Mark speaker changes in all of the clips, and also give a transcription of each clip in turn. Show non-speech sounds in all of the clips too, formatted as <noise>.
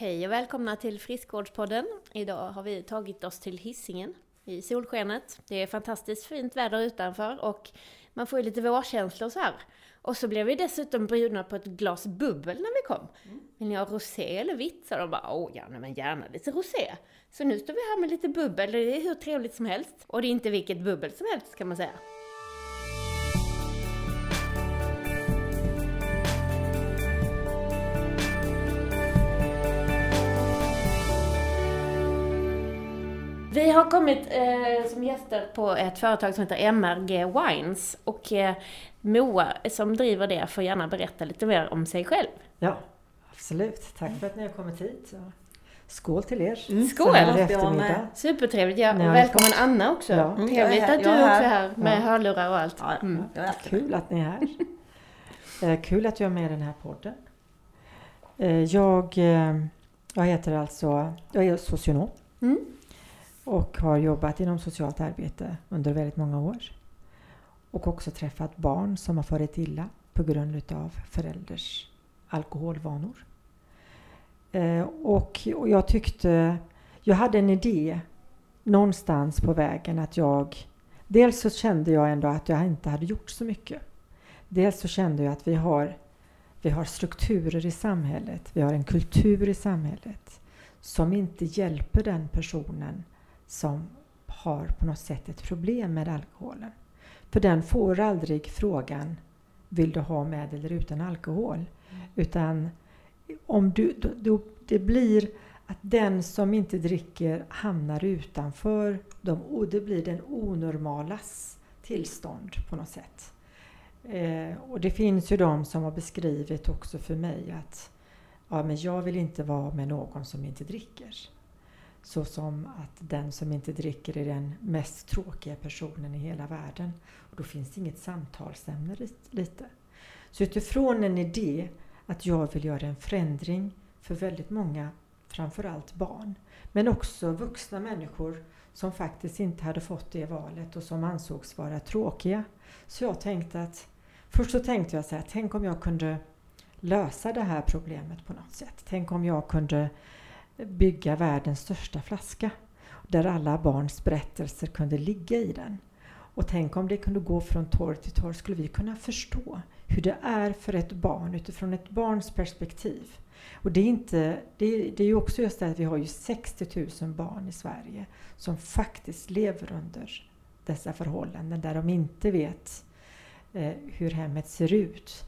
Speaker 1: Hej och välkomna till Friskvårdspodden. Idag har vi tagit oss till Hisingen i solskenet. Det är fantastiskt fint väder utanför och man får ju lite vårkänslor så här. Och så blev vi dessutom bjudna på ett glas bubbel när vi kom. Mm. Vill ni ha rosé eller vitt? Så de bara, åh ja, men gärna lite rosé. Så nu står vi här med lite bubbel, det är hur trevligt som helst. Och det är inte vilket bubbel som helst kan man säga. Vi har kommit eh, som gäster på ett företag som heter MRG Wines och eh, Moa som driver det får gärna berätta lite mer om sig själv.
Speaker 2: Ja, absolut. Tack för att ni har kommit hit. Skål till er!
Speaker 1: Mm. Skål! Supertrevligt! Ja, välkommen Anna också! Ja. Mm, Trevligt att du också är här med ja. hörlurar och allt.
Speaker 2: Mm. Kul att ni är här! Eh, kul att jag är med i den här podden. Eh, jag, eh, jag heter alltså, jag är socionom. Mm och har jobbat inom socialt arbete under väldigt många år. Och också träffat barn som har farit illa på grund av förälders alkoholvanor. Och, och jag tyckte, jag hade en idé någonstans på vägen att jag Dels så kände jag ändå att jag inte hade gjort så mycket. Dels så kände jag att vi har, vi har strukturer i samhället, vi har en kultur i samhället som inte hjälper den personen som har på något sätt ett problem med alkoholen. För den får aldrig frågan Vill du ha med eller utan alkohol? Mm. Utan om du, då, då, det blir att den som inte dricker hamnar utanför dem och det blir den onormalas tillstånd på något sätt. Eh, och det finns ju de som har beskrivit också för mig att ja, men jag vill inte vara med någon som inte dricker. Så som att den som inte dricker är den mest tråkiga personen i hela världen. Och då finns det inget samtalsämne lite. Så utifrån en idé att jag vill göra en förändring för väldigt många, framförallt barn, men också vuxna människor som faktiskt inte hade fått det valet och som ansågs vara tråkiga. Så jag tänkte att, först så tänkte jag så här, tänk om jag kunde lösa det här problemet på något sätt. Tänk om jag kunde bygga världens största flaska där alla barns berättelser kunde ligga i den. Och tänk om det kunde gå från torr till torr skulle vi kunna förstå hur det är för ett barn utifrån ett barns perspektiv. Och det är, inte, det, det är ju också just det att vi har ju 60 000 barn i Sverige som faktiskt lever under dessa förhållanden där de inte vet eh, hur hemmet ser ut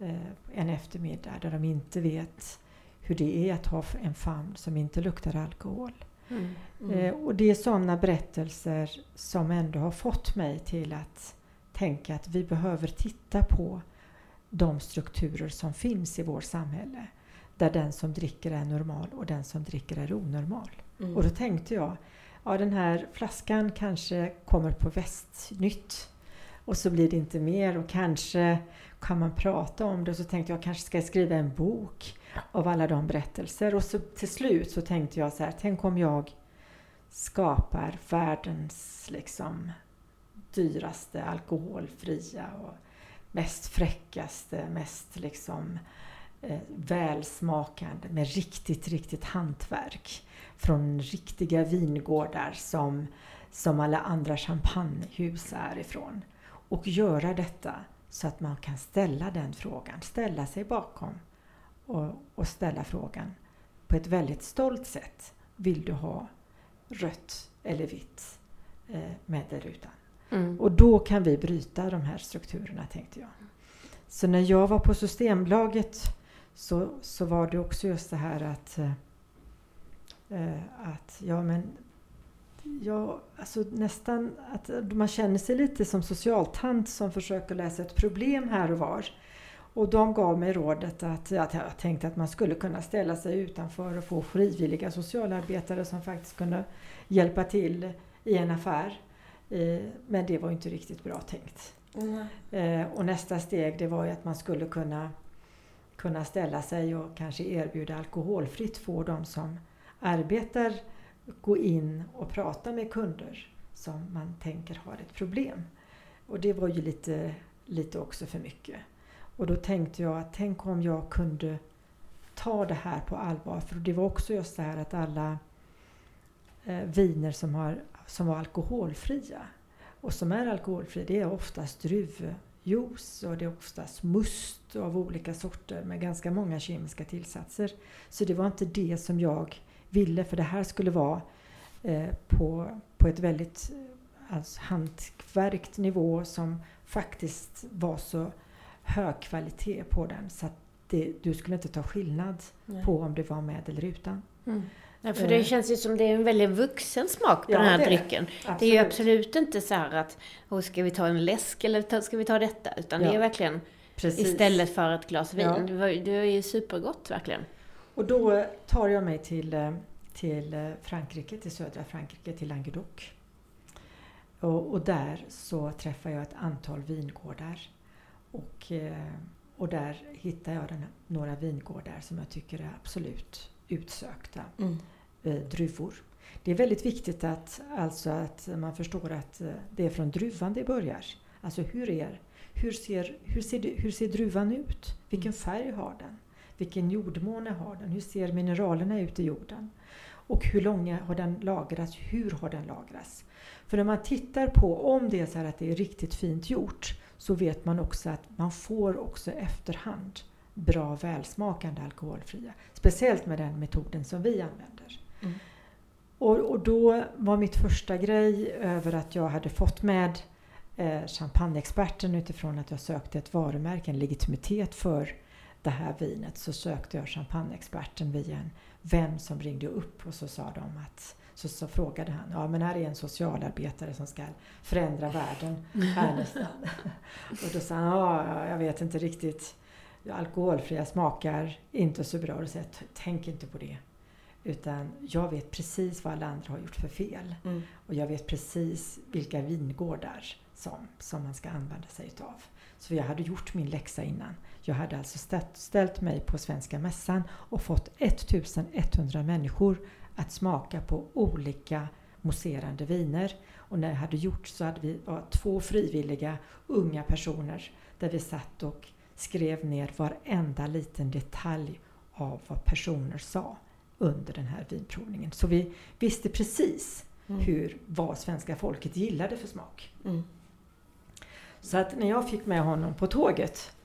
Speaker 2: eh, en eftermiddag, där de inte vet hur det är att ha en famn som inte luktar alkohol. Mm. Mm. Eh, och det är sådana berättelser som ändå har fått mig till att tänka att vi behöver titta på de strukturer som finns i vårt samhälle. Där den som dricker är normal och den som dricker är onormal. Mm. Och då tänkte jag, ja den här flaskan kanske kommer på Västnytt och så blir det inte mer och kanske kan man prata om det. Och så tänkte jag kanske ska jag skriva en bok av alla de berättelser. Och så till slut så tänkte jag så här, tänk om jag skapar världens liksom dyraste, alkoholfria och mest fräckaste, mest liksom eh, välsmakande med riktigt, riktigt hantverk från riktiga vingårdar som, som alla andra champagnehus är ifrån. Och göra detta så att man kan ställa den frågan, ställa sig bakom och, och ställa frågan på ett väldigt stolt sätt. Vill du ha rött eller vitt eh, med eller utan? Mm. Och då kan vi bryta de här strukturerna tänkte jag. Så när jag var på Systembolaget så, så var det också just det här att, eh, att ja men Ja, alltså nästan att man känner sig lite som socialtant som försöker läsa ett problem här och var. Och de gav mig rådet att, att jag tänkte att man skulle kunna ställa sig utanför och få frivilliga socialarbetare som faktiskt kunde hjälpa till i en affär. Eh, men det var inte riktigt bra tänkt. Mm. Och nästa steg det var ju att man skulle kunna, kunna ställa sig och kanske erbjuda alkoholfritt för de som arbetar gå in och prata med kunder som man tänker har ett problem. Och det var ju lite, lite också för mycket. Och då tänkte jag att tänk om jag kunde ta det här på allvar. För det var också just det här att alla eh, viner som, har, som var alkoholfria och som är alkoholfria, det är oftast druvjuice och det är oftast must av olika sorter med ganska många kemiska tillsatser. Så det var inte det som jag ville, för det här skulle vara eh, på, på ett väldigt eh, alltså, hantverkt nivå som faktiskt var så hög kvalitet på den så det, du skulle inte ta skillnad Nej. på om det var med eller utan.
Speaker 1: Mm. Ja, för det eh. känns ju som det är en väldigt vuxen smak på ja, den här det drycken. Det. det är ju absolut inte så här att, oh, ska vi ta en läsk eller ska vi ta detta? Utan ja. det är verkligen Precis. istället för ett glas vin. Ja. Det, var, det är ju supergott verkligen.
Speaker 2: Och då tar jag mig till, till Frankrike, till södra Frankrike, till Languedoc. Och, och där så träffar jag ett antal vingårdar. Och, och där hittar jag den, några vingårdar som jag tycker är absolut utsökta. Mm eh, druvor. Det är väldigt viktigt att, alltså att man förstår att eh, det är från druvan det börjar. Alltså hur, är, hur, ser, hur, ser, hur ser druvan ut? Vilken mm. färg har den? Vilken jordmåne har den? Hur ser mineralerna ut i jorden? Och hur länge har den lagrats? Hur har den lagrats? För när man tittar på om det är så att det är riktigt fint gjort så vet man också att man får också efterhand bra välsmakande alkoholfria. Speciellt med den metoden som vi använder. Mm. Och, och, då var mitt första grej över att jag hade fått med eh, champagneexperten utifrån att jag sökte ett varumärke, en legitimitet för det här vinet. Så sökte jag champagneexperten via en vän som ringde upp och så sa de att så, så frågade han, ja men här är en socialarbetare som ska förändra världen här <laughs> nästan. och då sa han, ja jag vet inte riktigt, alkoholfria smakar inte så bra. Och så tänk inte på det. Utan jag vet precis vad alla andra har gjort för fel. Mm. Och jag vet precis vilka vingårdar som, som man ska använda sig utav. Så jag hade gjort min läxa innan. Jag hade alltså ställt, ställt mig på Svenska Mässan och fått 1100 människor att smaka på olika mousserande viner. Och när jag hade gjort så hade vi två frivilliga unga personer där vi satt och skrev ner varenda liten detalj av vad personer sa under den här vinprovningen. Så vi visste precis mm. hur, vad svenska folket gillade för smak. Mm. Så att när jag fick med honom på tåget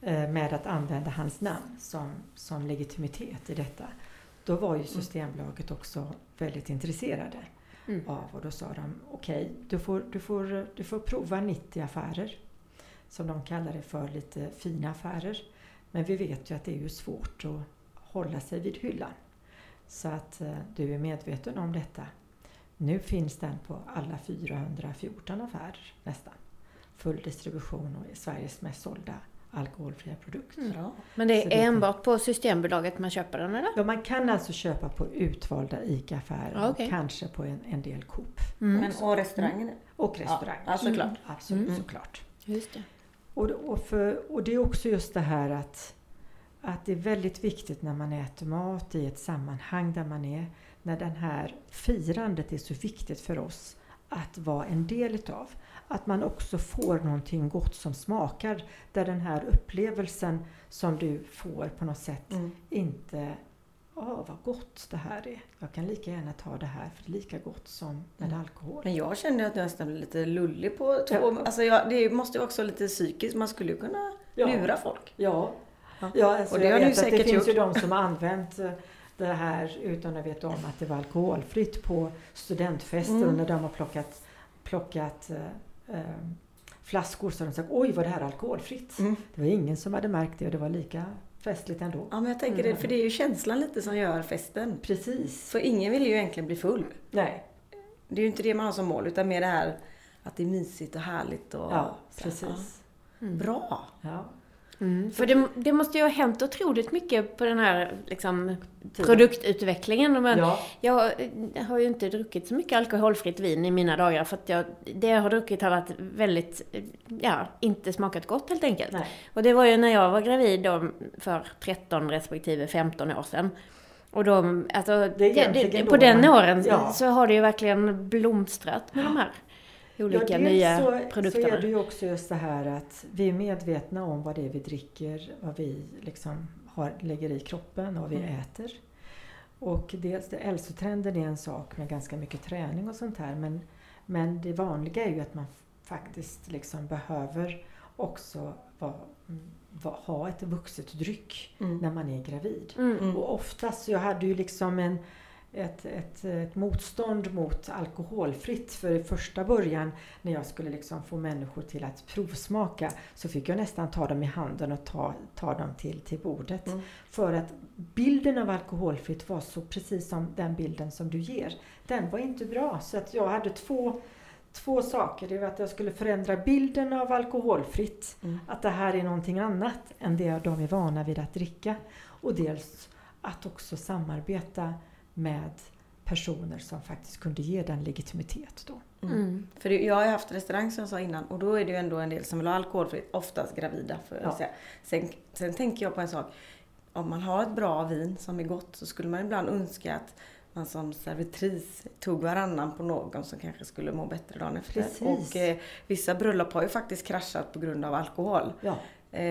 Speaker 2: eh, med att använda hans namn som, som legitimitet i detta, då var ju mm. Systembolaget också väldigt intresserade mm. av och då sa de okej, okay, du, får, du, får, du får prova 90 affärer som de kallar det för, lite fina affärer. Men vi vet ju att det är ju svårt att hålla sig vid hyllan. Så att eh, du är medveten om detta. Nu finns den på alla 414 affärer nästan. Full distribution och är Sveriges mest sålda alkoholfria produkt. Mm.
Speaker 1: Men det är det enbart kan... på Systembolaget man köper den eller?
Speaker 2: Ja, man kan alltså köpa på utvalda ICA-affärer okay. och kanske på en, en del Coop.
Speaker 3: Mm. Men, och restauranger? Mm.
Speaker 2: Och restauranger.
Speaker 3: Ja, såklart. Mm.
Speaker 2: Absolut, mm. såklart.
Speaker 1: Just det.
Speaker 2: Och, och, för, och det är också just det här att att det är väldigt viktigt när man äter mat i ett sammanhang där man är, när det här firandet är så viktigt för oss att vara en del utav. Att man också får någonting gott som smakar, där den här upplevelsen som du får på något sätt mm. inte Åh, vad gott det här är. Jag kan lika gärna ta det här för det är lika gott som med mm. alkohol.
Speaker 3: Men jag kände att jag nästan blev lite lullig på två... Ja. Alltså jag, det måste ju också vara lite psykiskt. Man skulle ju kunna ja. lura folk.
Speaker 2: Ja, Ja, alltså och det har du säkert Det finns ju de som har använt eh, det här utan att veta om att det var alkoholfritt på studentfester mm. när de har plockat, plockat äh, flaskor så de sagt oj var det här alkoholfritt. Mm. Det var ingen som hade märkt det och det var lika festligt ändå.
Speaker 3: Ja men jag tänker mm. det, för det är ju känslan lite som gör festen.
Speaker 2: Precis.
Speaker 3: För ingen vill ju egentligen bli full.
Speaker 2: Nej.
Speaker 3: Det är ju inte det man har som mål utan mer det här att det är mysigt och härligt och...
Speaker 2: Ja, precis.
Speaker 3: Ja. Bra!
Speaker 2: Ja.
Speaker 1: Mm, för det, det, måste ju ha hänt otroligt mycket på den här liksom, produktutvecklingen. Men ja. Jag har ju inte druckit så mycket alkoholfritt vin i mina dagar för att jag, det jag har druckit har varit väldigt, ja, inte smakat gott helt enkelt. Nej. Och det var ju när jag var gravid då för 13 respektive 15 år sedan. Och då, alltså, det det, på den åren ja. så har det ju verkligen blomstrat med de här olika ja, nya så, produkterna.
Speaker 2: Så är det ju också just det här att vi är medvetna om vad det är vi dricker, vad vi liksom har, lägger i kroppen och vad vi
Speaker 3: Mm.
Speaker 2: äter. Och dels det, hälsotrenden är en sak med ganska mycket träning och sånt här men, men det vanliga är ju att man faktiskt liksom behöver också vara, mm, va, ha ett vuxet dryck
Speaker 3: Mm.
Speaker 2: när man är gravid.
Speaker 1: Mm.
Speaker 2: Och oftast, jag hade ju liksom en, ett, ett, ett motstånd mot alkoholfritt. För i första början när jag skulle liksom få människor till att provsmaka så fick jag nästan ta dem i handen och ta, ta dem till, till bordet.
Speaker 3: Mm.
Speaker 2: För att bilden av alkoholfritt var så precis som den bilden som du ger. Den var inte bra. Så att jag hade två, två saker. Det var att jag skulle förändra bilden av alkoholfritt.
Speaker 3: Mm.
Speaker 2: Att det här är någonting annat än det de är vana vid att dricka. Och dels att också samarbeta med personer som faktiskt kunde ge den legitimitet då.
Speaker 1: Mm.
Speaker 3: För det, jag har ju haft restaurang som jag sa innan och då är det ju ändå en del som vill ha alkoholfritt, oftast gravida. För
Speaker 2: Ja.
Speaker 3: att säga. Sen, sen tänker jag på en sak. Om man har ett bra vin som är gott så skulle man ibland önska att man som servitris tog varannan på någon som kanske skulle må bättre dagen efter.
Speaker 2: Precis.
Speaker 3: Och eh, vissa bröllop har ju faktiskt kraschat på grund av alkohol.
Speaker 2: Ja,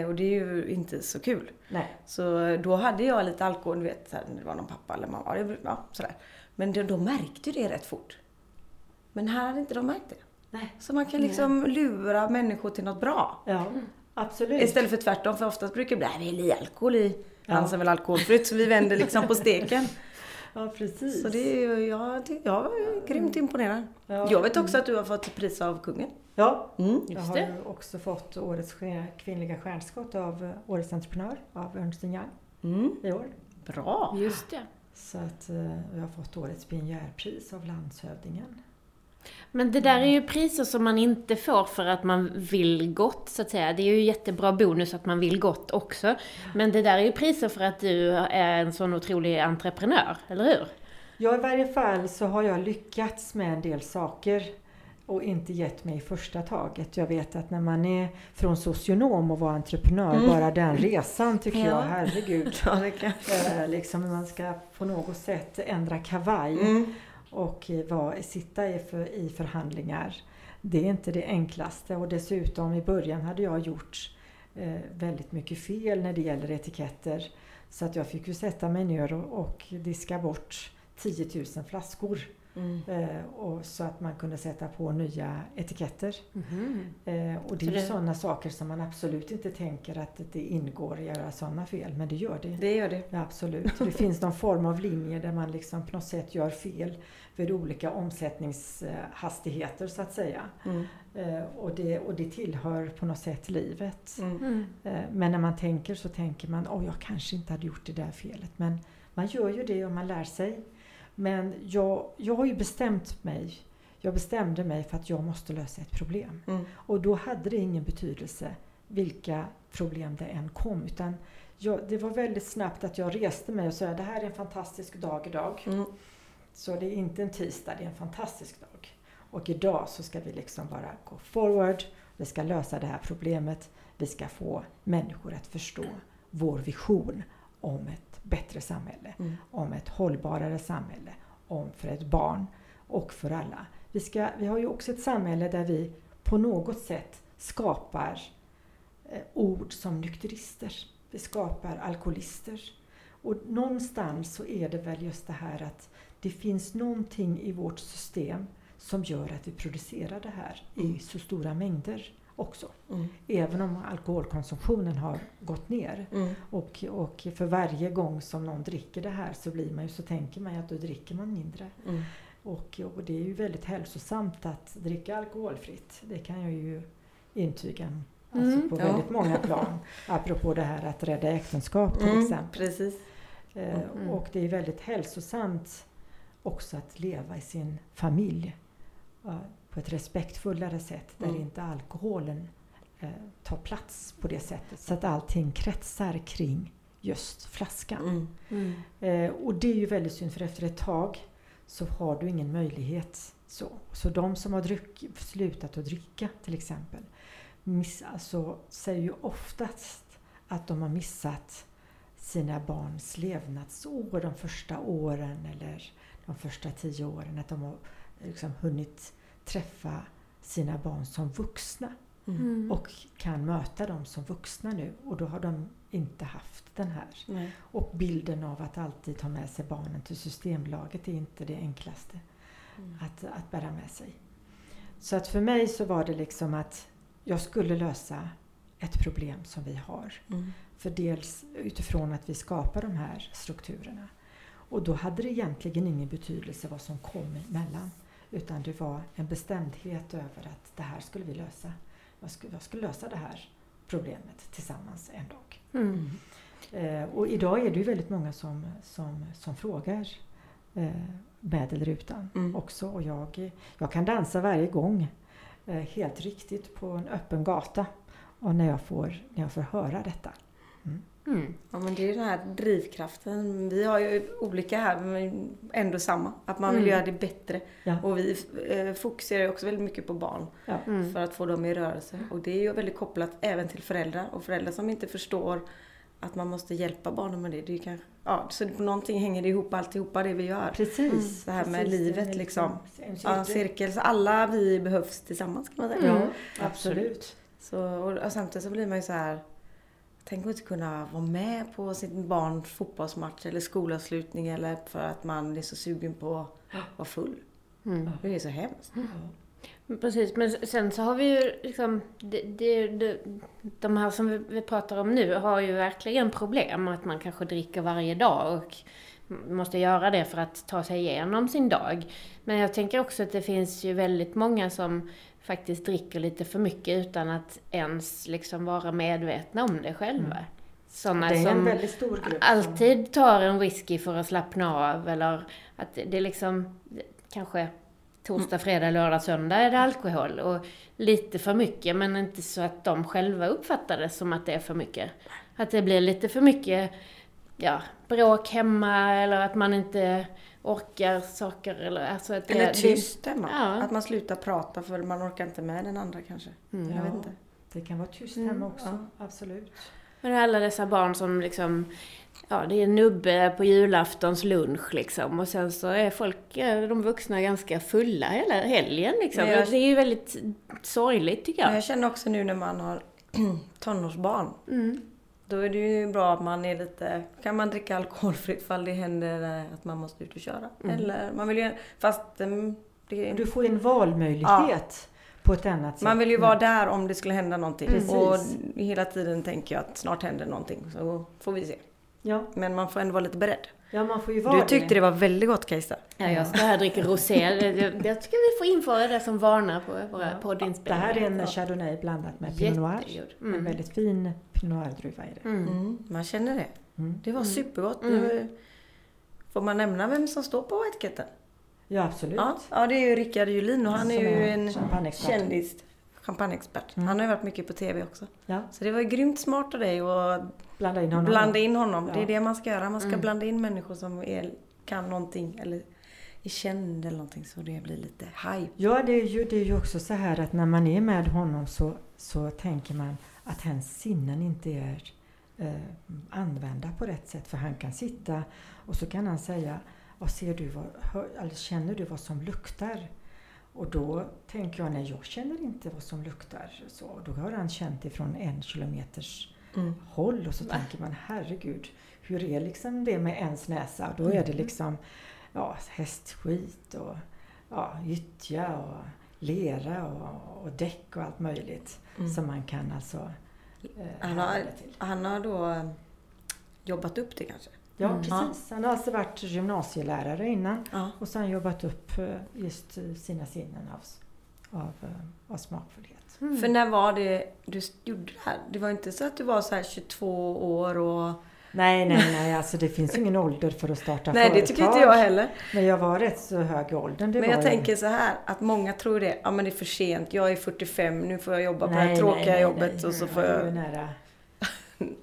Speaker 3: och det är ju inte så kul.
Speaker 2: nej.
Speaker 3: Så då hade jag lite alkohol, du vet, här, det var någon pappa eller mamma, det- ja, sådär. Men då, då märkte det rätt fort. Men här hade inte de märkt det.
Speaker 2: nej.
Speaker 3: Så man kan liksom lura människor till något bra.
Speaker 2: Ja, absolut.
Speaker 3: Istället för tvärtom, för oftast brukar det bli, "Nej, vi är alkohol i.
Speaker 2: Ja.
Speaker 3: Han som vill alkoholfritt, så vi vänder liksom på steken. <laughs>
Speaker 2: Ja, precis.
Speaker 3: Så det är jag, jag var grymt imponerad.
Speaker 2: Ja.
Speaker 3: Jag vet också att du har fått pris av kungen.
Speaker 2: Ja,
Speaker 3: Mm.
Speaker 2: jag
Speaker 1: Just
Speaker 2: har också fått årets kvinnliga stjärnskott av Årets entreprenör av Ernst Young
Speaker 3: Mm.
Speaker 2: i år.
Speaker 3: Bra!
Speaker 1: Just det.
Speaker 2: Så att eh, jag har fått årets pionjärpris av landshövdingen.
Speaker 1: Men det där är ju priser som man inte får för att man vill gott, så att säga. Det är ju jättebra bonus att man vill gott också. Men det där är ju priser för att du är en sån otrolig entreprenör, eller hur?
Speaker 2: Ja, i varje fall så har jag lyckats med en del saker och inte gett mig i första taget. Jag vet att när man är från socionom och var entreprenör,
Speaker 3: Mm.
Speaker 2: bara den resan tycker
Speaker 3: Ja.
Speaker 2: jag, herregud. <laughs>
Speaker 3: Ja, det kan.
Speaker 2: Eh, liksom man ska på något sätt ändra kavaj
Speaker 3: Mm
Speaker 2: och var, sitta i, för, i förhandlingar. Det är inte det enklaste och dessutom i början hade jag gjort eh, väldigt mycket fel när det gäller etiketter. Så att jag fick ju sätta mig ner och, och diska bort 10 000 flaskor.
Speaker 3: Mm.
Speaker 2: Eh, och så att man kunde sätta på nya etiketter. Eh, och det
Speaker 1: Så
Speaker 2: är ju
Speaker 1: det-
Speaker 2: sådana saker som man absolut inte tänker att det ingår att göra sådana fel, men det gör det.
Speaker 3: Det gör det.
Speaker 2: Ja, absolut. Det finns någon form av linje där man liksom på något sätt gör fel vid olika omsättningshastigheter så att säga.
Speaker 3: Mm.
Speaker 2: Eh, och, det, och det tillhör på något sätt livet.
Speaker 3: Mm.
Speaker 1: Mm.
Speaker 2: Men när man tänker så tänker man, åh jag kanske inte hade gjort det där felet. Men man gör ju det och man lär sig. Men jag, jag har ju bestämt mig. Jag bestämde mig för att jag måste lösa ett problem.
Speaker 3: Mm.
Speaker 2: Och då hade det ingen betydelse vilka problem det än kom. Utan jag, det var väldigt snabbt att jag reste mig och sa det här är en fantastisk dag idag.
Speaker 3: Mm.
Speaker 2: Så det är inte en tisdag, det är en fantastisk dag. Och idag så ska vi liksom bara gå forward. Vi ska lösa det här problemet. Vi ska få människor att förstå vår vision om ett bättre samhälle.
Speaker 3: Mm.
Speaker 2: Om ett hållbarare samhälle. Om för ett barn och för alla. Vi, ska, vi har ju också ett samhälle där vi på något sätt skapar eh, ord som nykterister. Vi skapar alkoholister. Och någonstans så är det väl just det här att det finns någonting i vårt system som gör att vi producerar det här i så stora mängder också.
Speaker 3: Mm.
Speaker 2: Även om alkoholkonsumtionen har gått ner.
Speaker 3: Mm.
Speaker 2: Och, och för varje gång som någon dricker det här så blir man ju så tänker man ju att då dricker man mindre.
Speaker 3: Mm.
Speaker 2: Och, och det är ju väldigt hälsosamt att dricka alkoholfritt. Det kan jag ju intyga alltså
Speaker 1: Mm,
Speaker 2: på
Speaker 3: ja.
Speaker 2: väldigt många plan. Apropå det här att rädda äktenskap till
Speaker 3: Mm.
Speaker 2: exempel.
Speaker 3: Precis.
Speaker 2: Eh,
Speaker 1: Mm.
Speaker 2: Och det är väldigt hälsosamt också att leva i sin familj på ett respektfullare sätt där
Speaker 3: Mm.
Speaker 2: inte alkoholen eh, tar plats på det sättet. Så att allting kretsar kring just flaskan.
Speaker 3: Mm.
Speaker 1: Mm.
Speaker 2: Eh, och det är ju väldigt synd för efter ett tag så har du ingen möjlighet. Så, så de som har dryck, slutat att dricka till exempel miss, alltså, säger ju oftast att de har missat sina barns levnadsår de första åren eller de första tio åren. Att de har liksom hunnit träffa sina barn som vuxna.
Speaker 1: Mm.
Speaker 2: och kan möta dem som vuxna nu och då har de inte haft den här.
Speaker 3: Nej.
Speaker 2: Och bilden av att alltid ta med sig barnen till Systembolaget är inte det enklaste
Speaker 3: Mm.
Speaker 2: att, att bära med sig. Så att för mig så var det liksom att jag skulle lösa ett problem som vi har.
Speaker 3: Mm.
Speaker 2: För dels utifrån att vi skapar de här strukturerna. Och då hade det egentligen ingen betydelse vad som kom emellan. Utan det var en bestämdhet över att det här skulle vi lösa. Jag skulle, jag skulle lösa det här problemet tillsammans en dag.
Speaker 1: Mm.
Speaker 2: Eh, och idag är det ju väldigt många som, som, som frågar eh, med eller utan
Speaker 3: Mm.
Speaker 2: också. Och jag, jag kan dansa varje gång eh, helt riktigt på en öppen gata. Och när jag får, när jag får höra detta.
Speaker 1: Mm.
Speaker 3: Ja men det är den här drivkraften. Vi har ju olika här men ändå samma. Att man vill
Speaker 1: Mm.
Speaker 3: göra det bättre.
Speaker 2: Ja.
Speaker 3: Och vi eh, fokuserar ju också väldigt mycket på barn.
Speaker 2: Ja.
Speaker 1: Mm.
Speaker 3: För att få dem i rörelse. Och det är ju väldigt kopplat även till föräldrar. Och föräldrar som inte förstår att man måste hjälpa barnen med det. det är ju kanske, ja, så på någonting hänger det ihop alltihopa det vi gör.
Speaker 2: Precis.
Speaker 3: Det här med
Speaker 2: precis.
Speaker 3: livet liksom.
Speaker 2: En
Speaker 3: Ja, cirkel. Så alla vi behövs tillsammans kan man säga.
Speaker 1: Mm.
Speaker 2: Ja, absolut.
Speaker 3: Så, och, och samtidigt så blir man ju så här. Tänk att inte kunna vara med på sitt barns fotbollsmatch eller skolavslutning eller för att man är så sugen på att vara full.
Speaker 1: Mm.
Speaker 3: Det är så hemskt.
Speaker 1: Precis, men sen så har vi ju liksom, det, det, det, de här som vi, vi pratar om nu har ju verkligen problem att man kanske dricker varje dag och måste göra det för att ta sig igenom sin dag. Men jag tänker också att det finns ju väldigt många som faktiskt dricker lite för mycket utan att ens liksom vara medvetna om det själva.
Speaker 2: Mm.
Speaker 1: Sådana
Speaker 2: Det är en
Speaker 1: som
Speaker 2: väldigt stor grupp.
Speaker 1: alltid tar en whisky för att slappna av eller att det är liksom kanske torsdag, fredag, lördag, söndag är det alkohol och lite för mycket men inte så att de själva uppfattar det som att det är för mycket. Att det blir lite för mycket ja, bråk hemma eller att man inte orkar saker eller alltså att det,
Speaker 3: Eller tyst hemma.
Speaker 1: Ja.
Speaker 3: Att man slutar prata för man orkar inte med den andra kanske.
Speaker 1: Mm.
Speaker 3: Jag vet
Speaker 2: Ja.
Speaker 3: inte.
Speaker 2: Det kan vara tyst
Speaker 3: Mm,
Speaker 2: hemma också,
Speaker 3: ja.
Speaker 2: absolut.
Speaker 1: Men alla dessa barn som liksom, ja det är nubbe på julaftons lunch liksom och sen så är folk, de vuxna ganska fulla hela helgen liksom.
Speaker 3: Men jag-
Speaker 1: Det är ju väldigt sorgligt tycker
Speaker 3: Men
Speaker 1: jag.
Speaker 3: jag känner också nu när man har <clears throat> tonårsbarn.
Speaker 1: Mm.
Speaker 3: Då är det ju bra att man är lite, kan man dricka alkoholfritt fall det händer eh, att man måste ut och köra.
Speaker 1: Mm.
Speaker 3: Eller man vill ju, fast mm, det,
Speaker 2: Du får en valmöjlighet på ett annat sätt.
Speaker 3: man vill ju vara där om det skulle hända någonting.
Speaker 2: Precis.
Speaker 3: Och hela tiden tänker jag att snart händer någonting. Så får vi se.
Speaker 2: Ja,
Speaker 3: Men man får ändå vara lite beredd.
Speaker 2: ja, man får ju vara
Speaker 3: Du tyckte det var väldigt gott Kajsa.
Speaker 1: Ja, jag ska här dricka rosé. Det- det- <laughs> Jag tycker vi får införa det som varnar på våra
Speaker 2: Ja. Det
Speaker 1: poddinspelningar.
Speaker 2: här är en chardonnay blandat med pinot noir.
Speaker 1: Jättegod.
Speaker 2: En
Speaker 1: Mm.
Speaker 2: väldigt fin pinot noir-druva är det.
Speaker 1: Mm.
Speaker 3: Mm, man känner det.
Speaker 2: Mm.
Speaker 3: Det var
Speaker 1: Mm.
Speaker 3: supergott.
Speaker 1: Mm.
Speaker 3: Det- Får man nämna vem som står på etiketten?
Speaker 2: Ja, absolut.
Speaker 3: Ja, ja det är ju Rickard Julin och han är ju en kändis. Champagneexpert.
Speaker 2: Mm.
Speaker 3: Han har ju varit mycket på TV också.
Speaker 2: Ja,
Speaker 3: Så det var ju grymt smart av dig att
Speaker 2: blanda in honom.
Speaker 3: blanda in honom. Det
Speaker 2: Ja.
Speaker 3: är det man ska göra. Man ska
Speaker 1: Mm.
Speaker 3: blanda in människor som är, kan någonting eller är känd eller någonting så det blir lite hype.
Speaker 2: Ja, det är, ju, det är ju också så här att när man är med honom så, så tänker man att hans sinnen inte är eh, använda på rätt sätt. För han kan sitta och så kan han säga vad ser du, vad, hör, eller känner du vad som luktar? Och då tänker jag, nej jag känner inte vad som luktar. Så, och då har han känt ifrån en kilometers
Speaker 3: Mm.
Speaker 2: håll och så tänker man herregud, hur är liksom det med ens näsa? Då är det liksom ja, hästskit och ja, gyttja och lera och, och däck och allt möjligt
Speaker 3: Mm.
Speaker 2: som man kan alltså eh,
Speaker 3: Han har-. Han har då jobbat upp det kanske.
Speaker 2: Ja,
Speaker 1: Mm.
Speaker 2: precis. Han har alltså varit gymnasielärare innan
Speaker 3: Ja.
Speaker 2: och sen jobbat upp eh, just eh, sina sinnen av, av, eh, av smakfullhet.
Speaker 1: Mm.
Speaker 3: För när var det du gjorde det här? Det var inte så att du var så här 22 år och...
Speaker 2: Nej, nej, nej, alltså det finns ingen ålder för att starta
Speaker 3: Nej, det
Speaker 2: företag.
Speaker 3: tycker inte jag heller.
Speaker 2: Men jag var rätt så hög i åldern. Det
Speaker 3: Men jag
Speaker 2: jag.
Speaker 3: tänker så här, att många tror det. Ja men det är för sent, jag är 45, nu får jag jobba på det
Speaker 2: Nej,
Speaker 3: här tråkiga
Speaker 2: nej, nej,
Speaker 3: jobbet
Speaker 2: nej.
Speaker 3: och så får
Speaker 2: ju
Speaker 3: jag...
Speaker 2: nära.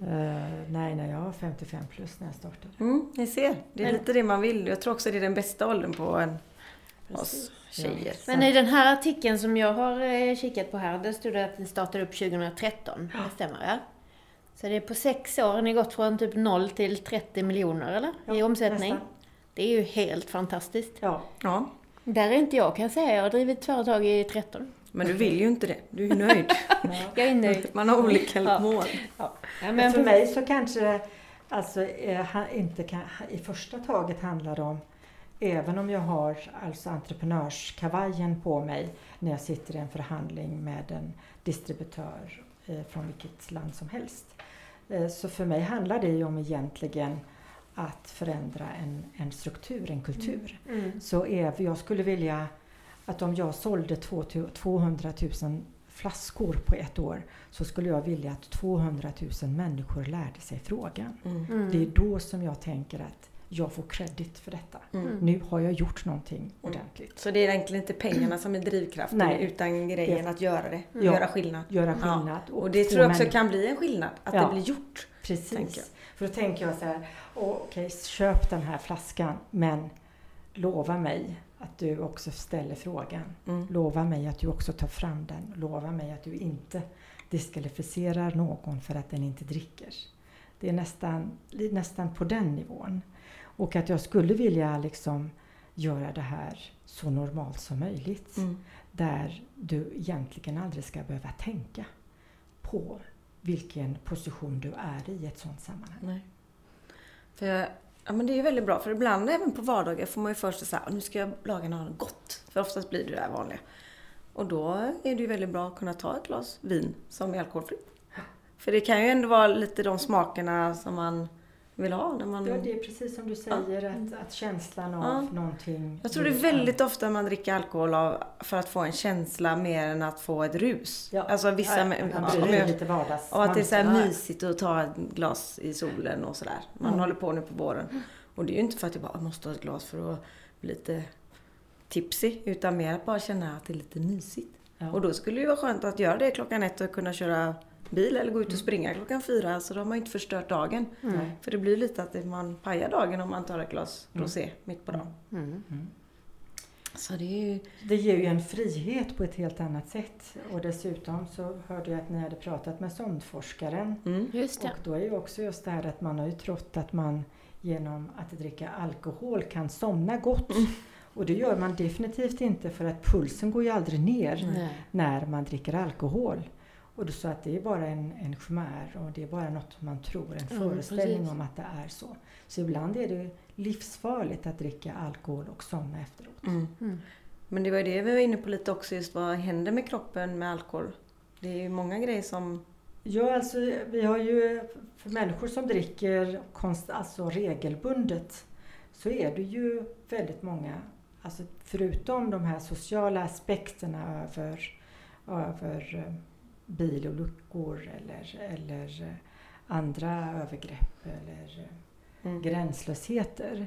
Speaker 2: Eh, nej, nej, jag var 55 plus när jag startade.
Speaker 3: Mm, ni ser, det är
Speaker 1: Men-
Speaker 3: lite det man vill. Jag tror också det är den bästa åldern på en, oss tjejer.
Speaker 2: Ja.
Speaker 1: Men i den här artikeln som jag har eh, kikat på här, där stod det att ni startade upp 2013. Det stämmer ja? Så det är på sex år har ni gått från typ 0 till 30 miljoner eller? I
Speaker 2: Ja,
Speaker 1: omsättning.
Speaker 2: nästan.
Speaker 1: Det är ju helt fantastiskt.
Speaker 2: Ja,
Speaker 3: Ja,
Speaker 1: Där är inte jag kan jag säga. Jag har drivit företag i 13.
Speaker 3: Men du vill ju inte det. Du är nöjd. <laughs>
Speaker 1: Jag är nöjd.
Speaker 3: Man har olika
Speaker 1: Ja.
Speaker 3: mål.
Speaker 1: Ja,
Speaker 2: Men för mig så kanske det alltså, eh, inte kan, i första taget handlar om Även om jag har alltså entreprenörskavajen på mig när jag sitter i en förhandling med en distributör eh, från vilket land som helst. Eh, så för mig handlar det ju om egentligen att förändra en, en struktur, en kultur.
Speaker 1: Mm.
Speaker 2: Så är, jag skulle vilja att om jag sålde två- 200 000 flaskor på ett år så skulle jag vilja att 200 000 människor lärde sig frågan.
Speaker 3: Mm.
Speaker 1: Mm.
Speaker 2: Det är då som jag tänker att jag får credit för detta.
Speaker 3: Mm.
Speaker 2: Nu har jag gjort någonting ordentligt.
Speaker 3: Så det är egentligen inte pengarna som är drivkraften
Speaker 2: Nej.
Speaker 3: utan grejen
Speaker 2: Det-
Speaker 3: att göra det.
Speaker 2: Ja.
Speaker 3: Göra skillnad.
Speaker 2: Göra
Speaker 3: Ja.
Speaker 2: skillnad.
Speaker 3: Och det tror jag också
Speaker 2: människor-
Speaker 3: kan bli en skillnad. Att
Speaker 2: Ja.
Speaker 3: det blir gjort.
Speaker 2: Precis. För då tänker jag så här, "Åh, okej köp den här flaskan men lova mig att du också ställer frågan.
Speaker 3: Mm.
Speaker 2: Lova mig att du också tar fram den. Lova mig att du inte diskvalificerar någon för att den inte dricker. Det är nästan, nästan på den nivån. Och att jag skulle vilja liksom göra det här så normalt som möjligt.
Speaker 3: Mm.
Speaker 2: Där du egentligen aldrig ska behöva tänka på vilken position du är i ett sådant sammanhang.
Speaker 3: Nej. För jag, ja, men det är ju väldigt bra för ibland även på vardagar får man ju först säga nu ska jag laga något gott. För oftast blir det det här vanliga. Och då är det ju väldigt bra att kunna ta ett glas vin som är alkoholfritt. För det kan ju ändå vara lite de smakerna som man vill ha när man...
Speaker 2: Ja, det är precis som du säger, att, att känslan av
Speaker 3: Ja.
Speaker 2: någonting...
Speaker 3: Jag tror det är väldigt ofta man dricker alkohol av, för att få en känsla mer än att få ett rus.
Speaker 2: Ja.
Speaker 3: Alltså vissa...
Speaker 2: Ja,
Speaker 3: med-
Speaker 2: man
Speaker 3: ja,
Speaker 2: blir
Speaker 3: men-
Speaker 2: lite vardags...
Speaker 3: Och att det är så här mysigt att ta ett glas i solen och sådär. Man
Speaker 2: Mm.
Speaker 3: håller på nu på våren. Och det är ju inte för att jag bara måste ha ett glas för att bli lite tipsy. Utan mer att bara känna att det är lite mysigt.
Speaker 2: Ja.
Speaker 3: Och då skulle det ju vara skönt att göra det klockan ett och kunna köra bil eller gå ut och
Speaker 2: Mm.
Speaker 3: springa klockan fyra. Så då har man inte förstört dagen.
Speaker 2: Nej.
Speaker 3: För det blir lite att man pajar dagen om man tar ett glas
Speaker 2: Mm.
Speaker 3: rosé mitt på dagen.
Speaker 1: Mm.
Speaker 2: Mm.
Speaker 3: Så det är ju...
Speaker 2: Det ger ju en frihet på ett helt annat sätt. Och dessutom så hörde jag att ni hade pratat med sondforskaren.
Speaker 3: Mm.
Speaker 1: Just det.
Speaker 2: Och då är ju också just det här att man har ju trott att man genom att dricka alkohol kan somna gott.
Speaker 3: Mm.
Speaker 2: Och det gör man definitivt inte för att pulsen går ju aldrig ner
Speaker 1: Nej.
Speaker 2: när man dricker alkohol. Och du sa att det är bara en, en chimär och det är bara något man tror, en
Speaker 1: Mm,
Speaker 2: föreställning
Speaker 1: precis.
Speaker 2: om att det är så. Så ibland är det livsfarligt att dricka alkohol och somna efteråt.
Speaker 3: Mm.
Speaker 1: Mm.
Speaker 3: Men det var ju det vi var inne på lite också, just vad händer med kroppen med alkohol? Det är ju många grejer som...
Speaker 2: Ja, alltså vi har ju för människor som dricker konst, alltså regelbundet så är det ju väldigt många, alltså förutom de här sociala aspekterna över, över bilolyckor eller, eller eh, andra övergrepp eller eh,
Speaker 3: Mm.
Speaker 2: gränslösheter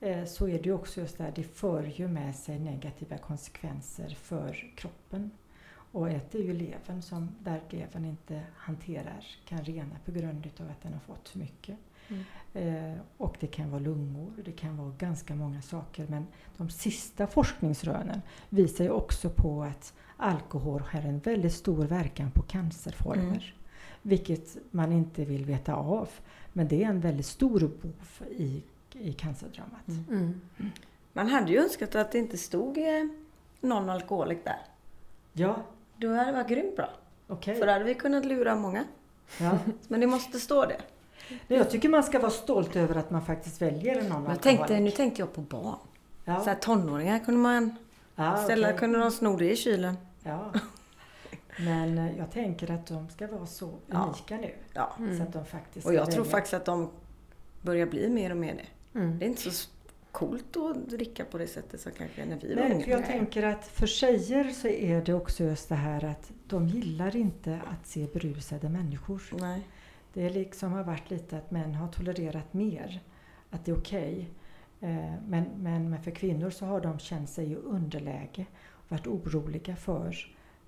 Speaker 2: eh, så är det också just det här, det för ju med sig negativa konsekvenser för kroppen. Och ett är ju levern som, där levern inte hanterar, kan rena på grund utav att den har fått för mycket.
Speaker 1: Mm.
Speaker 2: Eh, och det kan vara lungor, det kan vara ganska många saker. Men de sista forskningsrönen visar ju också på att alkohol har en väldigt stor verkan på cancerformer.
Speaker 3: Mm.
Speaker 2: Vilket man inte vill veta av. Men det är en väldigt stor bov i, i cancerdramat.
Speaker 3: Mm.
Speaker 1: Mm.
Speaker 3: Man hade ju önskat att det inte stod eh, någon alkoholik där.
Speaker 2: Ja,
Speaker 3: Då hade det varit grymt bra.
Speaker 2: okej.
Speaker 3: För då hade vi kunnat lura många.
Speaker 2: Ja.
Speaker 3: Men det måste stå det.
Speaker 2: Nej, Jag tycker man ska vara stolt över att man faktiskt väljer
Speaker 3: jag
Speaker 2: alkoholik.
Speaker 3: tänkte, nu tänkte jag på barn.
Speaker 2: ja.
Speaker 3: Så här tonåringar kunde man
Speaker 2: ja,
Speaker 3: ställa,
Speaker 2: okej.
Speaker 3: kunde de sno det i kylen.
Speaker 2: Ja. Men eh, jag tänker att de ska vara så
Speaker 3: Ja.
Speaker 2: unika nu.
Speaker 3: Ja.
Speaker 2: Så att de faktiskt
Speaker 3: Och jag tror faktiskt att de börjar bli mer och mer det.
Speaker 1: Mm.
Speaker 3: Det är inte så coolt att dricka på det sättet som kanske när vi var
Speaker 2: Nej,
Speaker 3: unga.
Speaker 2: för jag tänker att för tjejer så är det också just det här att de gillar inte att se berusade människor.
Speaker 3: Nej.
Speaker 2: Det liksom har varit lite att män har tolererat mer. Att det är okej. Eh, Men, men, men för kvinnor så har de känt sig i underläge och varit oroliga för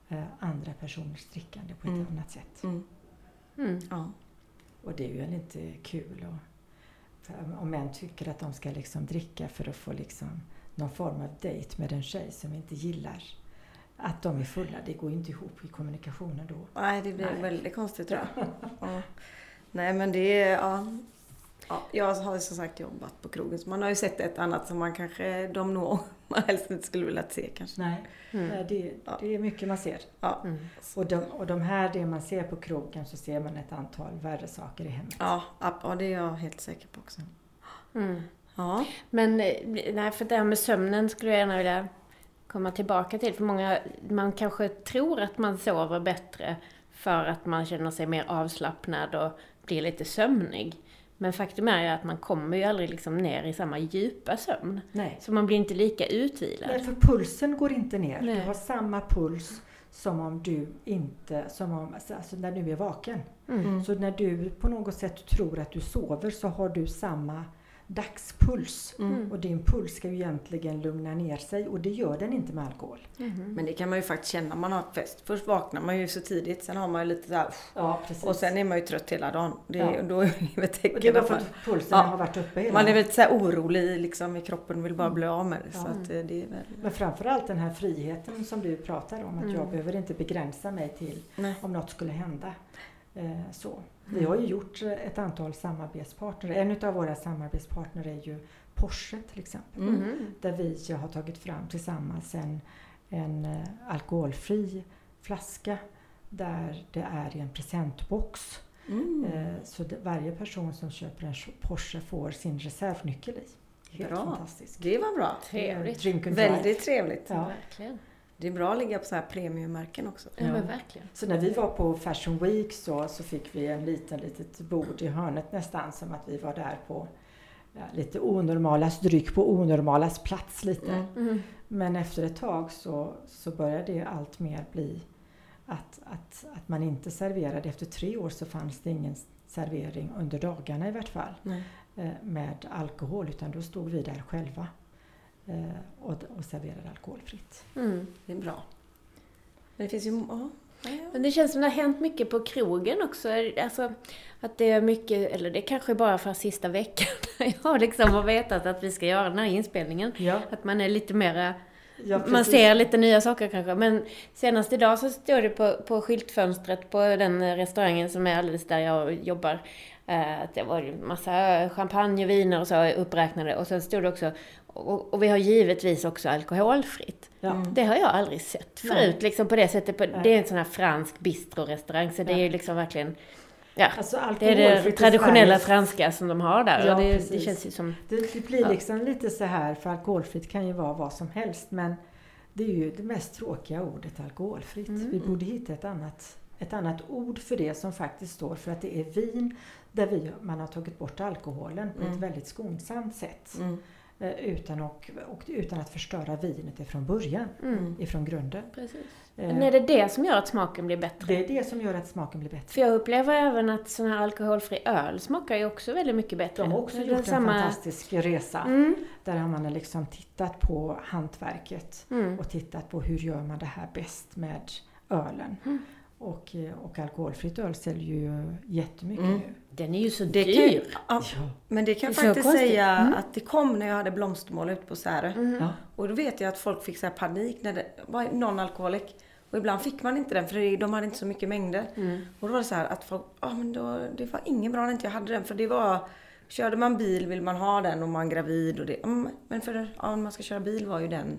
Speaker 2: eh, andra personers drickande på ett
Speaker 3: Mm.
Speaker 2: annat sätt.
Speaker 3: Mm.
Speaker 1: Mm.
Speaker 3: Ja.
Speaker 2: Och det är ju inte kul. Och, om män tycker att de ska liksom dricka för att få liksom någon form av dejt med en tjej som inte gillar att de är fulla, det går ju inte ihop i kommunikationen då.
Speaker 3: Nej, det blir
Speaker 2: Nej.
Speaker 3: väldigt konstigt tror jag. <laughs> Ja. Nej, men det är... Ja. Ja, jag har ju som sagt jobbat på krogen så man har ju sett ett annat som man kanske, de nog, <laughs> man helst inte skulle vilja se kanske.
Speaker 2: Nej,
Speaker 1: Mm.
Speaker 2: det, det är mycket man ser.
Speaker 3: Ja,
Speaker 1: Mm.
Speaker 2: Och de, och de här, det man ser på krogen, så ser man ett antal värre saker i hemmet.
Speaker 3: ja, ja det är jag helt säker på också.
Speaker 1: Mm.
Speaker 3: Ja,
Speaker 1: Men eh, nej, för det här med sömnen skulle jag gärna vilja komma tillbaka till. För många, man kanske tror att man sover bättre för att man känner sig mer avslappnad och blir lite sömnig. Men faktum är ju att man kommer ju aldrig liksom ner i samma djupa sömn.
Speaker 2: Nej.
Speaker 1: Så man blir inte lika utvilad.
Speaker 2: Nej, för pulsen går inte ner.
Speaker 1: Nej.
Speaker 2: Du har samma puls som om du inte, som om, alltså när du är vaken.
Speaker 1: Mm.
Speaker 2: Så när du på något sätt tror att du sover så har du samma dagspuls.
Speaker 3: Mm.
Speaker 2: Och din puls ska ju egentligen lugna ner sig och det gör den inte med alkohol.
Speaker 1: Mhm.
Speaker 3: men det kan man ju faktiskt känna man har fest. Först vaknar man ju så tidigt, sen har man ju lite så här,
Speaker 2: Ja,
Speaker 3: och sen är man ju trött hela dagen. Det,
Speaker 2: Ja.
Speaker 3: Då är det ett
Speaker 2: och
Speaker 3: tecken
Speaker 2: det var
Speaker 3: att
Speaker 2: för att pulsen
Speaker 3: Ja.
Speaker 2: har varit uppe hela
Speaker 3: man är lite så här orolig liksom i kroppen och vill bara bli av med det. Så att eh, det är väl...
Speaker 2: Men framförallt den här friheten som du pratar om, att
Speaker 1: Mm.
Speaker 2: jag behöver inte begränsa mig till
Speaker 3: Nej.
Speaker 2: om något skulle hända. Eh, så. Vi har ju gjort eh, ett antal samarbetspartner. En av våra samarbetspartner är ju Porsche till exempel.
Speaker 3: Mm.
Speaker 2: Där vi har tagit fram tillsammans en, en eh, alkoholfri flaska där det är i en presentbox.
Speaker 3: Mm.
Speaker 2: Eh, så det, varje person som köper en Porsche får sin reservnyckel i. Helt
Speaker 3: Bra.
Speaker 2: fantastiskt.
Speaker 3: Det var bra.
Speaker 1: Trevligt.
Speaker 3: Väldigt trevligt.
Speaker 2: Ja.
Speaker 1: Verkligen.
Speaker 3: Det är bra att ligga på så här premiummärken också.
Speaker 1: Ja,
Speaker 2: Ja.
Speaker 1: men verkligen.
Speaker 2: Så när vi var på Fashion Week så, så fick vi en liten litet bord i hörnet nästan som att vi var där på ja, lite onormalas dryck på onormalas plats lite.
Speaker 3: Mm.
Speaker 1: Mm.
Speaker 2: Men efter ett tag så, så började det allt mer bli att, att, att man inte serverade. Efter tre år så fanns det ingen servering under dagarna i vart fall
Speaker 3: Nej.
Speaker 2: eh, med alkohol utan då stod vi där själva och, och serverade alkoholfritt.
Speaker 1: Mm.
Speaker 3: Det är bra. Men det finns ju... Ja.
Speaker 1: Men det känns som det har hänt mycket på krogen också. Alltså, att det är mycket, eller det kanske bara för sista veckan. <laughs> Jag liksom har vetat att vi ska göra den här inspelningen.
Speaker 2: Ja,
Speaker 1: Att man är lite mera,
Speaker 2: ja,
Speaker 1: man ser lite nya saker kanske. Men senast idag så stod det på, på skyltfönstret på den restaurangen som är alldeles där jag jobbar. Eh, Att det var massa champagne och viner och så uppräknade. Och sen stod det också, och, och vi har givetvis också alkoholfritt.
Speaker 2: Ja.
Speaker 3: Mm.
Speaker 1: Det har jag aldrig sett
Speaker 2: Nej.
Speaker 1: förut, liksom på det sättet. På, det är en sån här fransk bistrorestaurang, så det är ju liksom verkligen... Ja,
Speaker 2: Alltså,
Speaker 1: det är det traditionella franska som de har där.
Speaker 2: Ja,
Speaker 1: och det, det känns ju som...
Speaker 2: Det, det blir
Speaker 1: Ja.
Speaker 2: liksom lite så här, för alkoholfritt kan ju vara vad som helst men det är ju det mest tråkiga ordet alkoholfritt.
Speaker 1: Mm.
Speaker 2: Vi borde hitta ett annat, ett annat ord för det som faktiskt står för att det är vin där vi, man har tagit bort alkoholen på ett
Speaker 3: Mm.
Speaker 2: väldigt skonsamt sätt.
Speaker 3: Mm.
Speaker 2: eh, Utan, och, och, utan att förstöra vinet ifrån början,
Speaker 1: Mm.
Speaker 2: ifrån grunden.
Speaker 1: Precis.
Speaker 2: Eh,
Speaker 1: Men är det det som gör att smaken blir bättre?
Speaker 2: Det är det som gör att smaken blir bättre.
Speaker 1: För jag upplever även att sån här alkoholfri öl smakar ju också väldigt mycket bättre.
Speaker 2: De har också gjort en
Speaker 1: samma-
Speaker 2: fantastisk resa.
Speaker 1: Mm.
Speaker 2: Där har man liksom tittat på hantverket
Speaker 1: Mm.
Speaker 2: och tittat på hur gör man det här bäst med ölen.
Speaker 1: Mm.
Speaker 2: Och, eh, och alkoholfritt öl säljer ju jättemycket
Speaker 3: Mm.
Speaker 2: nu.
Speaker 1: Den är ju så
Speaker 3: Det kan,
Speaker 1: dyr.
Speaker 3: ja, men det kan jag
Speaker 1: Det så
Speaker 3: faktiskt
Speaker 1: konstigt.
Speaker 3: säga
Speaker 2: Mm.
Speaker 3: att det kom när jag hade blomstermål ute på Särö.
Speaker 1: Mm.
Speaker 2: Ja.
Speaker 3: Och då vet jag att folk fick så här panik när det var någon alkoholik. Och ibland fick man inte den för de hade inte så mycket mängder.
Speaker 1: Mm.
Speaker 3: Och då var det så här att folk, ja men då, det var ingen bra när inte jag hade den. För det var, körde man bil vill man ha den och man är gravid och det. Mm, Men för ja, om man ska köra bil var ju den,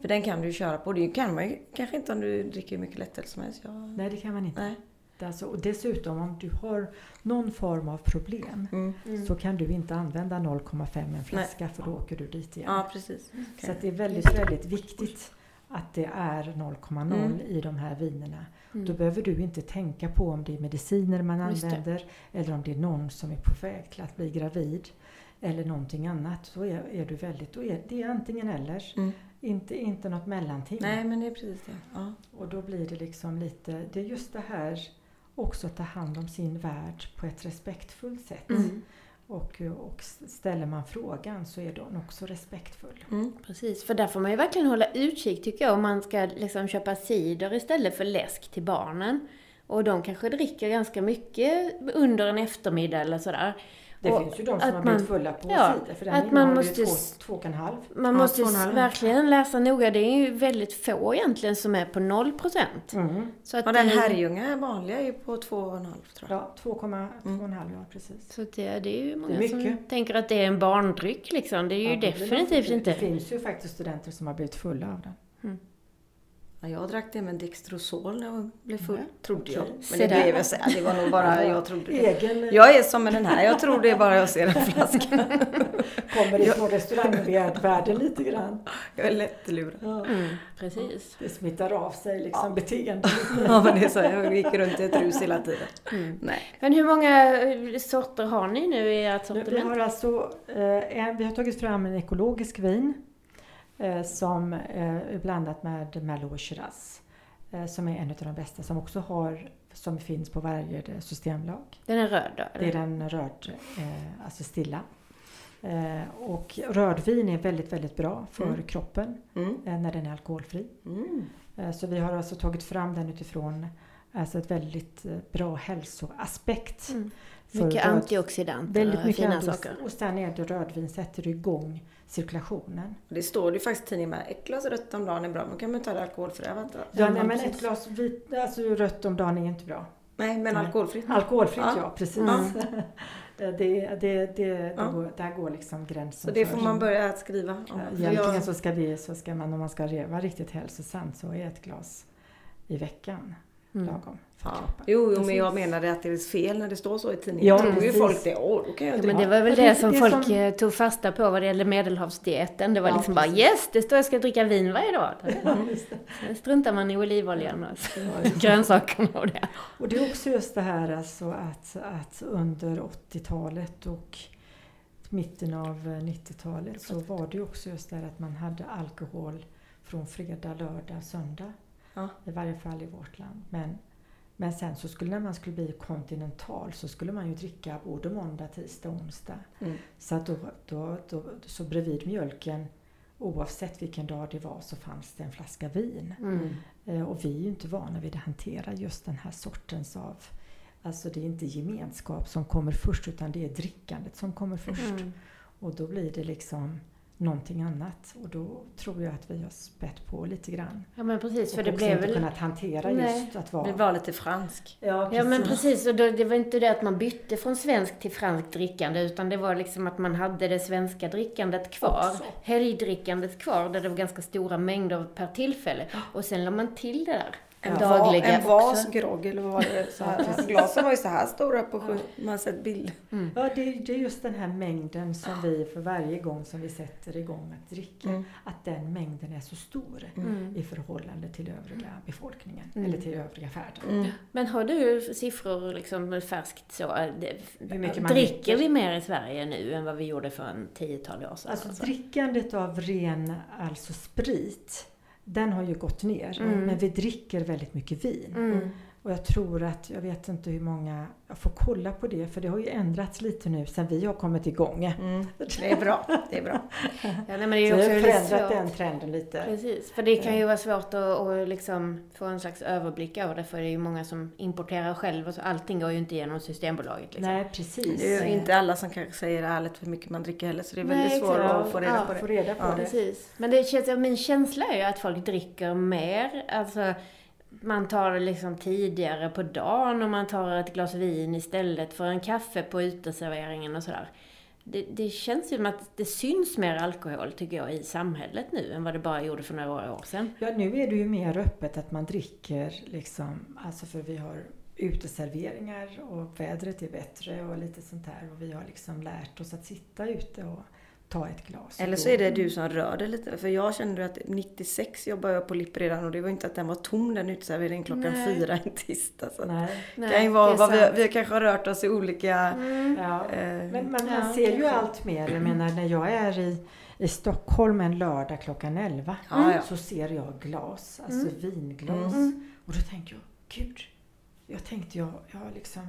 Speaker 3: för den kan du köra på. Det kan man ju kanske inte om du dricker hur mycket lättöl som helst. Ja,
Speaker 2: Nej, det kan man inte.
Speaker 3: nej.
Speaker 2: Det Alltså, och dessutom om du har någon form av problem
Speaker 3: Mm.
Speaker 1: Mm.
Speaker 2: så kan du inte använda 0,5 en flaska för då åker du dit igen.
Speaker 3: Ja, precis.
Speaker 2: Så att det är väldigt, väldigt viktigt att det är 0,0
Speaker 3: Mm.
Speaker 2: i de här vinerna.
Speaker 1: Mm.
Speaker 2: Då behöver du inte tänka på om det är mediciner man
Speaker 1: Just det.
Speaker 2: använder eller om det är någon som är på väg till att bli gravid eller någonting annat. Då är, är du väldigt, då är det är antingen eller.
Speaker 3: Mm.
Speaker 2: Inte, inte något mellanting.
Speaker 3: Nej, men det är precis det. Ja.
Speaker 2: Och då blir det liksom lite, det är just det här också att ta hand om sin värld på ett respektfullt sätt.
Speaker 1: Mm.
Speaker 2: Och, och ställer man frågan så är den också respektfull.
Speaker 3: Mm.
Speaker 1: Precis, för där får man ju verkligen hålla utkik tycker jag om man ska liksom köpa cider istället för läsk till barnen. Och de kanske dricker ganska mycket under en eftermiddag eller sådär.
Speaker 2: Det
Speaker 1: Och
Speaker 2: finns ju de
Speaker 1: att
Speaker 2: som har
Speaker 1: man-
Speaker 2: blivit fulla på
Speaker 1: ja,
Speaker 2: cider. För den
Speaker 1: att man måste
Speaker 2: ju två, två och en halv.
Speaker 1: Man
Speaker 3: Ja,
Speaker 1: måste
Speaker 3: två och en halv.
Speaker 1: verkligen läsa noga. Det är ju väldigt få egentligen som är på 0 procent.
Speaker 2: Mm.
Speaker 1: Så att
Speaker 3: Och den
Speaker 1: det-
Speaker 3: Herrljunga vanliga är ju på 2,5 tror jag.
Speaker 2: Ja, 2,5 ja precis.
Speaker 1: Så det, det är ju många
Speaker 2: Det är
Speaker 1: som tänker att det är en barndryck liksom. Det är ju
Speaker 2: Ja, det
Speaker 1: definitivt
Speaker 2: man-
Speaker 1: inte.
Speaker 2: Det finns ju faktiskt studenter som har blivit fulla av den.
Speaker 3: Ja, jag drack det med Dextrosol när jag blev full,
Speaker 2: Ja,
Speaker 3: trodde jag. Men det blev jag här, det var nog bara jag trodde det.
Speaker 2: Egen
Speaker 3: Jag är som med den här, jag tror det är bara jag ser en flaska. <laughs>
Speaker 2: kommer ifrån restaurangvärlden lite grann.
Speaker 3: Jag är lättlurad.
Speaker 2: Ja.
Speaker 1: Mm, precis.
Speaker 2: Det smittar av sig liksom beteende. <laughs>
Speaker 3: Ja men det är så, jag gick runt i ett rus hela tiden.
Speaker 1: Mm.
Speaker 3: Nej.
Speaker 1: Men hur många eh, sorter har ni nu i ert
Speaker 2: Nu, vi,
Speaker 1: sortiment?
Speaker 2: har alltså, eh, en, vi har tagit fram en ekologisk vin eh, som eh, är blandat med Merlot och Shiraz. Eh, som är en av de bästa som också har, som finns på varje eh, systemlag.
Speaker 1: Den är röd då?
Speaker 2: Det är
Speaker 1: Eller?
Speaker 2: den röd, eh, alltså stilla. Eh, och rödvin är väldigt, väldigt bra för
Speaker 3: Mm.
Speaker 2: kroppen
Speaker 3: Mm.
Speaker 2: eh, när den är alkoholfri.
Speaker 3: Mm.
Speaker 2: Eh, Så vi har alltså tagit fram den utifrån alltså ett väldigt eh, bra hälsoaspekt. För
Speaker 1: Mycket
Speaker 2: röd-
Speaker 1: antioxidanter
Speaker 2: Väldigt
Speaker 1: och
Speaker 2: mycket
Speaker 1: fina saker.
Speaker 2: Och sen är det rödvin sätter igång cirkulationen.
Speaker 3: Det står det ju faktiskt i tidningen med, ett glas rött om dagen är bra, men kan man ta det alkoholfria vatten?
Speaker 2: Ja, nej, men
Speaker 1: precis.
Speaker 2: ett glas vit, alltså rött om dagen är inte bra.
Speaker 3: Nej, men
Speaker 2: Nej.
Speaker 3: alkoholfritt.
Speaker 2: Alkoholfritt ja,
Speaker 3: Ja.
Speaker 2: precis.
Speaker 1: Mm. <laughs>
Speaker 2: det, det, det, det,
Speaker 3: Ja.
Speaker 2: går, där går liksom gränsen.
Speaker 3: Så det
Speaker 2: för-
Speaker 3: får man börja att skriva om.
Speaker 2: Ja,
Speaker 3: För
Speaker 2: Egentligen
Speaker 3: jag,
Speaker 2: så ska, vi, så ska man, om man ska vara riktigt hälsosam, så är ett glas i veckan
Speaker 1: Mm.
Speaker 2: lagom
Speaker 3: ja. Jo, jo, men jag menade att det är fel när det står så i tidningen.
Speaker 2: Ja,
Speaker 3: tror ju folk det. Åh, då kan jag
Speaker 1: Ja, men det var väl det,
Speaker 2: det-
Speaker 1: som
Speaker 2: det
Speaker 1: folk
Speaker 2: som-
Speaker 1: eh, tog fasta på vad det gäller medelhavsdieten. Det var
Speaker 2: Ja,
Speaker 1: liksom bara
Speaker 2: precis.
Speaker 1: yes, det står jag ska dricka vin varje dag. <laughs>
Speaker 2: Ja.
Speaker 1: Sen struntar man i olivoljan och grönsakerna och det.
Speaker 2: Och det är också just det här alltså att, att under 80-talet och mitten av eh, 90-talet så var det ju också just det här att man hade alkohol från fredag, lördag, söndag.
Speaker 3: Ja.
Speaker 2: I varje fall i vårt land. Men, men sen så skulle när man skulle bli kontinental så skulle man ju dricka både måndag, tisdag, onsdag.
Speaker 3: Mm.
Speaker 2: Så att då, då, då, så bredvid mjölken oavsett vilken dag det var så fanns det en flaska vin.
Speaker 1: Mm.
Speaker 2: Eh, Och vi är ju inte vana vid att hantera just den här sortens av Alltså det är inte gemenskap som kommer först utan det är drickandet som kommer först.
Speaker 1: Mm.
Speaker 2: Och då blir det liksom någonting annat. Och då tror jag att vi har spett på lite grann.
Speaker 1: Ja men precis, för
Speaker 2: och
Speaker 1: det blev
Speaker 2: inte
Speaker 1: väl...
Speaker 2: kunnat hantera
Speaker 1: Nej.
Speaker 2: just att vara...
Speaker 3: Det var lite fransk.
Speaker 2: Ja,
Speaker 1: Ja men precis, och då, det var inte det att man bytte från svenskt till franskt drickande utan det var liksom att man hade det svenska drickandet kvar,
Speaker 2: Också.
Speaker 1: helgdrickandet kvar där det var ganska stora mängder per tillfälle. Och sen la man till det där
Speaker 3: En,
Speaker 1: dagliga
Speaker 3: dagliga en vas
Speaker 1: också.
Speaker 3: grogg eller vad var det? Så här. <laughs> Glasen var ju så här stora på sju. Man har sett bilder.
Speaker 2: Ja, det, det är just den här mängden som vi för varje gång som vi sätter igång att dricka,
Speaker 3: Mm.
Speaker 2: att den mängden är så stor
Speaker 1: Mm.
Speaker 2: i förhållande till övriga befolkningen
Speaker 1: Mm.
Speaker 2: eller till övriga färden.
Speaker 3: Mm.
Speaker 1: Men har du siffror liksom färskt så? det-
Speaker 2: Hur mycket man
Speaker 1: dricker
Speaker 2: dricker.
Speaker 1: vi mer i Sverige nu än vad vi gjorde för en tiotal år sedan?
Speaker 2: Alltså
Speaker 1: alltså?
Speaker 2: drickandet av ren alltså sprit, den har ju gått ner.
Speaker 1: Mm.
Speaker 2: Men vi dricker väldigt mycket vin. Och jag tror att, jag vet inte hur många, jag får kolla på det för det har ju ändrats lite nu sen vi har kommit igång.
Speaker 3: Mm. Det är bra. Det är bra.
Speaker 1: Ja, nej, men det är
Speaker 2: Så
Speaker 1: också
Speaker 2: har
Speaker 1: väldigt
Speaker 2: förändrat den trenden lite.
Speaker 1: Precis, för det kan ju vara svårt att, att liksom få en slags överblick över det, för det är ju många som importerar själv och så allting går ju inte igenom Systembolaget. Liksom.
Speaker 2: Nej, precis.
Speaker 3: Det är ju inte alla som kanske säger ärligt hur mycket man dricker heller så det är väldigt
Speaker 1: Nej,
Speaker 3: svårt att få reda
Speaker 1: Ja,
Speaker 3: på
Speaker 2: Få
Speaker 3: det.
Speaker 2: reda på
Speaker 3: Ja,
Speaker 2: det.
Speaker 1: Precis. Men det känns, min känsla är ju att folk dricker mer, alltså man tar det liksom tidigare på dagen och man tar ett glas vin istället för en kaffe på uteserveringen och sådär. Det, det känns ju som att det syns mer alkohol, tycker jag, i samhället nu än vad det bara gjorde för några år sedan.
Speaker 2: Ja, nu är det ju mer öppet att man dricker liksom, alltså för vi har uteserveringar och vädret är bättre och lite sånt där och vi har liksom lärt oss att sitta ute och ta ett glas.
Speaker 3: Eller så är det du som rör dig lite. För jag kände att 96 jobbade jag på Lipp redan och det var inte att den var tom den uteserveringen klockan
Speaker 1: Nej.
Speaker 3: fyra en tisdag. Så.
Speaker 2: Nej.
Speaker 3: Det kan ju vara
Speaker 1: det
Speaker 3: vad vi, vi kanske har rört oss i olika...
Speaker 1: Mm.
Speaker 2: Ja.
Speaker 3: Eh,
Speaker 2: Men man,
Speaker 1: Ja,
Speaker 2: ser ju allt mer. Jag menar när jag är i, i Stockholm en lördag klockan 11
Speaker 3: Ja, ja.
Speaker 2: så ser jag glas, alltså
Speaker 1: Mm.
Speaker 2: vinglas.
Speaker 1: Mm.
Speaker 2: Och då tänker jag, gud, jag tänkte jag, jag liksom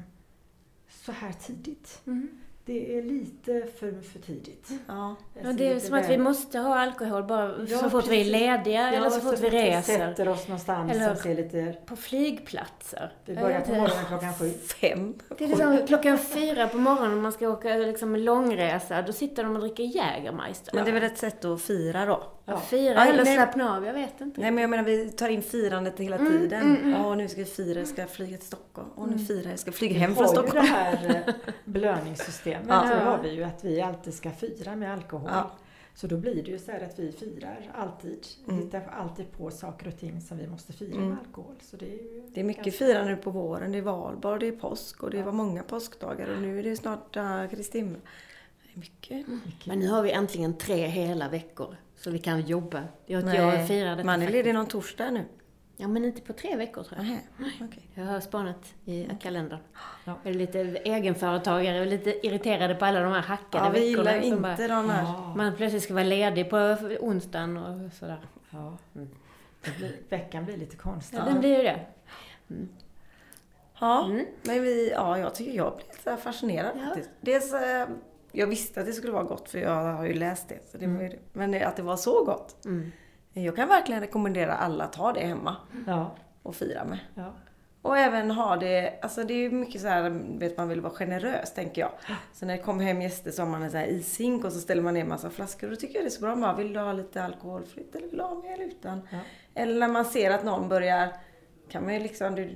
Speaker 2: så här tidigt.
Speaker 1: Mm.
Speaker 2: Det är lite för, för tidigt.
Speaker 3: Ja.
Speaker 1: Ja, det är som att vi
Speaker 2: väl-
Speaker 1: måste ha alkohol bara
Speaker 2: Ja,
Speaker 1: så fort vi är
Speaker 2: precis.
Speaker 1: lediga eller så
Speaker 2: Ja,
Speaker 1: fort vi reser.
Speaker 2: sätter oss någonstans
Speaker 1: Eller-
Speaker 2: som ser lite...
Speaker 1: På flygplatser.
Speaker 2: Vi börjar på morgonen klockan sju.
Speaker 3: Fem.
Speaker 1: Det är liksom klockan fyra på morgonen om man ska åka liksom långresa. Då sitter de och dricker Jägermeister.
Speaker 3: Men det är väl ett sätt att fira då?
Speaker 1: Ja, Fyra
Speaker 3: Ja,
Speaker 1: eller
Speaker 3: nej.
Speaker 1: slappna av, jag vet inte.
Speaker 3: Nej men jag menar vi tar in firandet hela
Speaker 1: Mm,
Speaker 3: tiden.
Speaker 1: mm, mm.
Speaker 3: Åh nu ska vi fira, jag ska flyga till Stockholm. Åh nu firar jag, jag ska flyga
Speaker 2: Vi
Speaker 3: hem från
Speaker 2: har ju
Speaker 3: Stockholm.
Speaker 2: det här <laughs> eh, belöningssystemet.
Speaker 3: Ja.
Speaker 2: Så har vi ju att vi alltid ska fira med alkohol.
Speaker 3: Ja.
Speaker 2: Så då blir det ju så här att vi firar alltid.
Speaker 3: Mm.
Speaker 2: Hittar alltid på saker och ting som vi måste fira
Speaker 3: Mm.
Speaker 2: med alkohol. Så det är ju
Speaker 3: Det är mycket
Speaker 2: ganska-
Speaker 3: firande på våren. Det är valborg, det är påsk och det
Speaker 2: Ja.
Speaker 3: var många påskdagar och nu är det snart uh, Kristi. Det mycket.
Speaker 2: mycket.
Speaker 1: Men nu har vi äntligen tre hela veckor. Så vi kan jobba. Jag, jag
Speaker 3: Nej,
Speaker 1: firar detta
Speaker 3: man är ledig någon torsdag nu.
Speaker 1: Ja, men inte på tre veckor tror jag.
Speaker 3: Nähä, okej.
Speaker 1: Jag har spanat i kalendern.
Speaker 2: Ja.
Speaker 1: Jag är lite egenföretagare och lite irriterade på alla de här hackade
Speaker 3: Ja, vi
Speaker 1: veckorna.
Speaker 3: gillar
Speaker 1: som bara-
Speaker 3: inte de här.
Speaker 2: Ja.
Speaker 1: Man plötsligt ska vara ledig på onsdagen och sådär.
Speaker 2: Ja.
Speaker 1: Mm.
Speaker 2: Blir, veckan blir lite konstig.
Speaker 1: Ja, den blir ju det.
Speaker 3: Ja,
Speaker 1: Mm.
Speaker 3: men vi, ja, jag tycker jag blir lite fascinerad
Speaker 1: Ja.
Speaker 3: faktiskt. Dels, eh, jag visste att det skulle vara gott för jag har ju läst det. Så det
Speaker 2: Mm.
Speaker 3: ju, men att det var så gott.
Speaker 1: Mm.
Speaker 3: Jag kan verkligen rekommendera alla att ta det hemma
Speaker 2: Ja,
Speaker 3: och fira med.
Speaker 2: ja.
Speaker 3: Och även ha det, alltså det är ju mycket så här, vet man vill vara generös tänker jag. Så när det kommer hem gäster så har man en sån här ishink och så ställer man ner massa flaskor. Och då tycker jag det är så bra. Man vill du ha lite alkoholfritt eller vill du ha med eller utan?
Speaker 2: Ja.
Speaker 3: Eller när man ser att någon börjar, kan man ju liksom, det,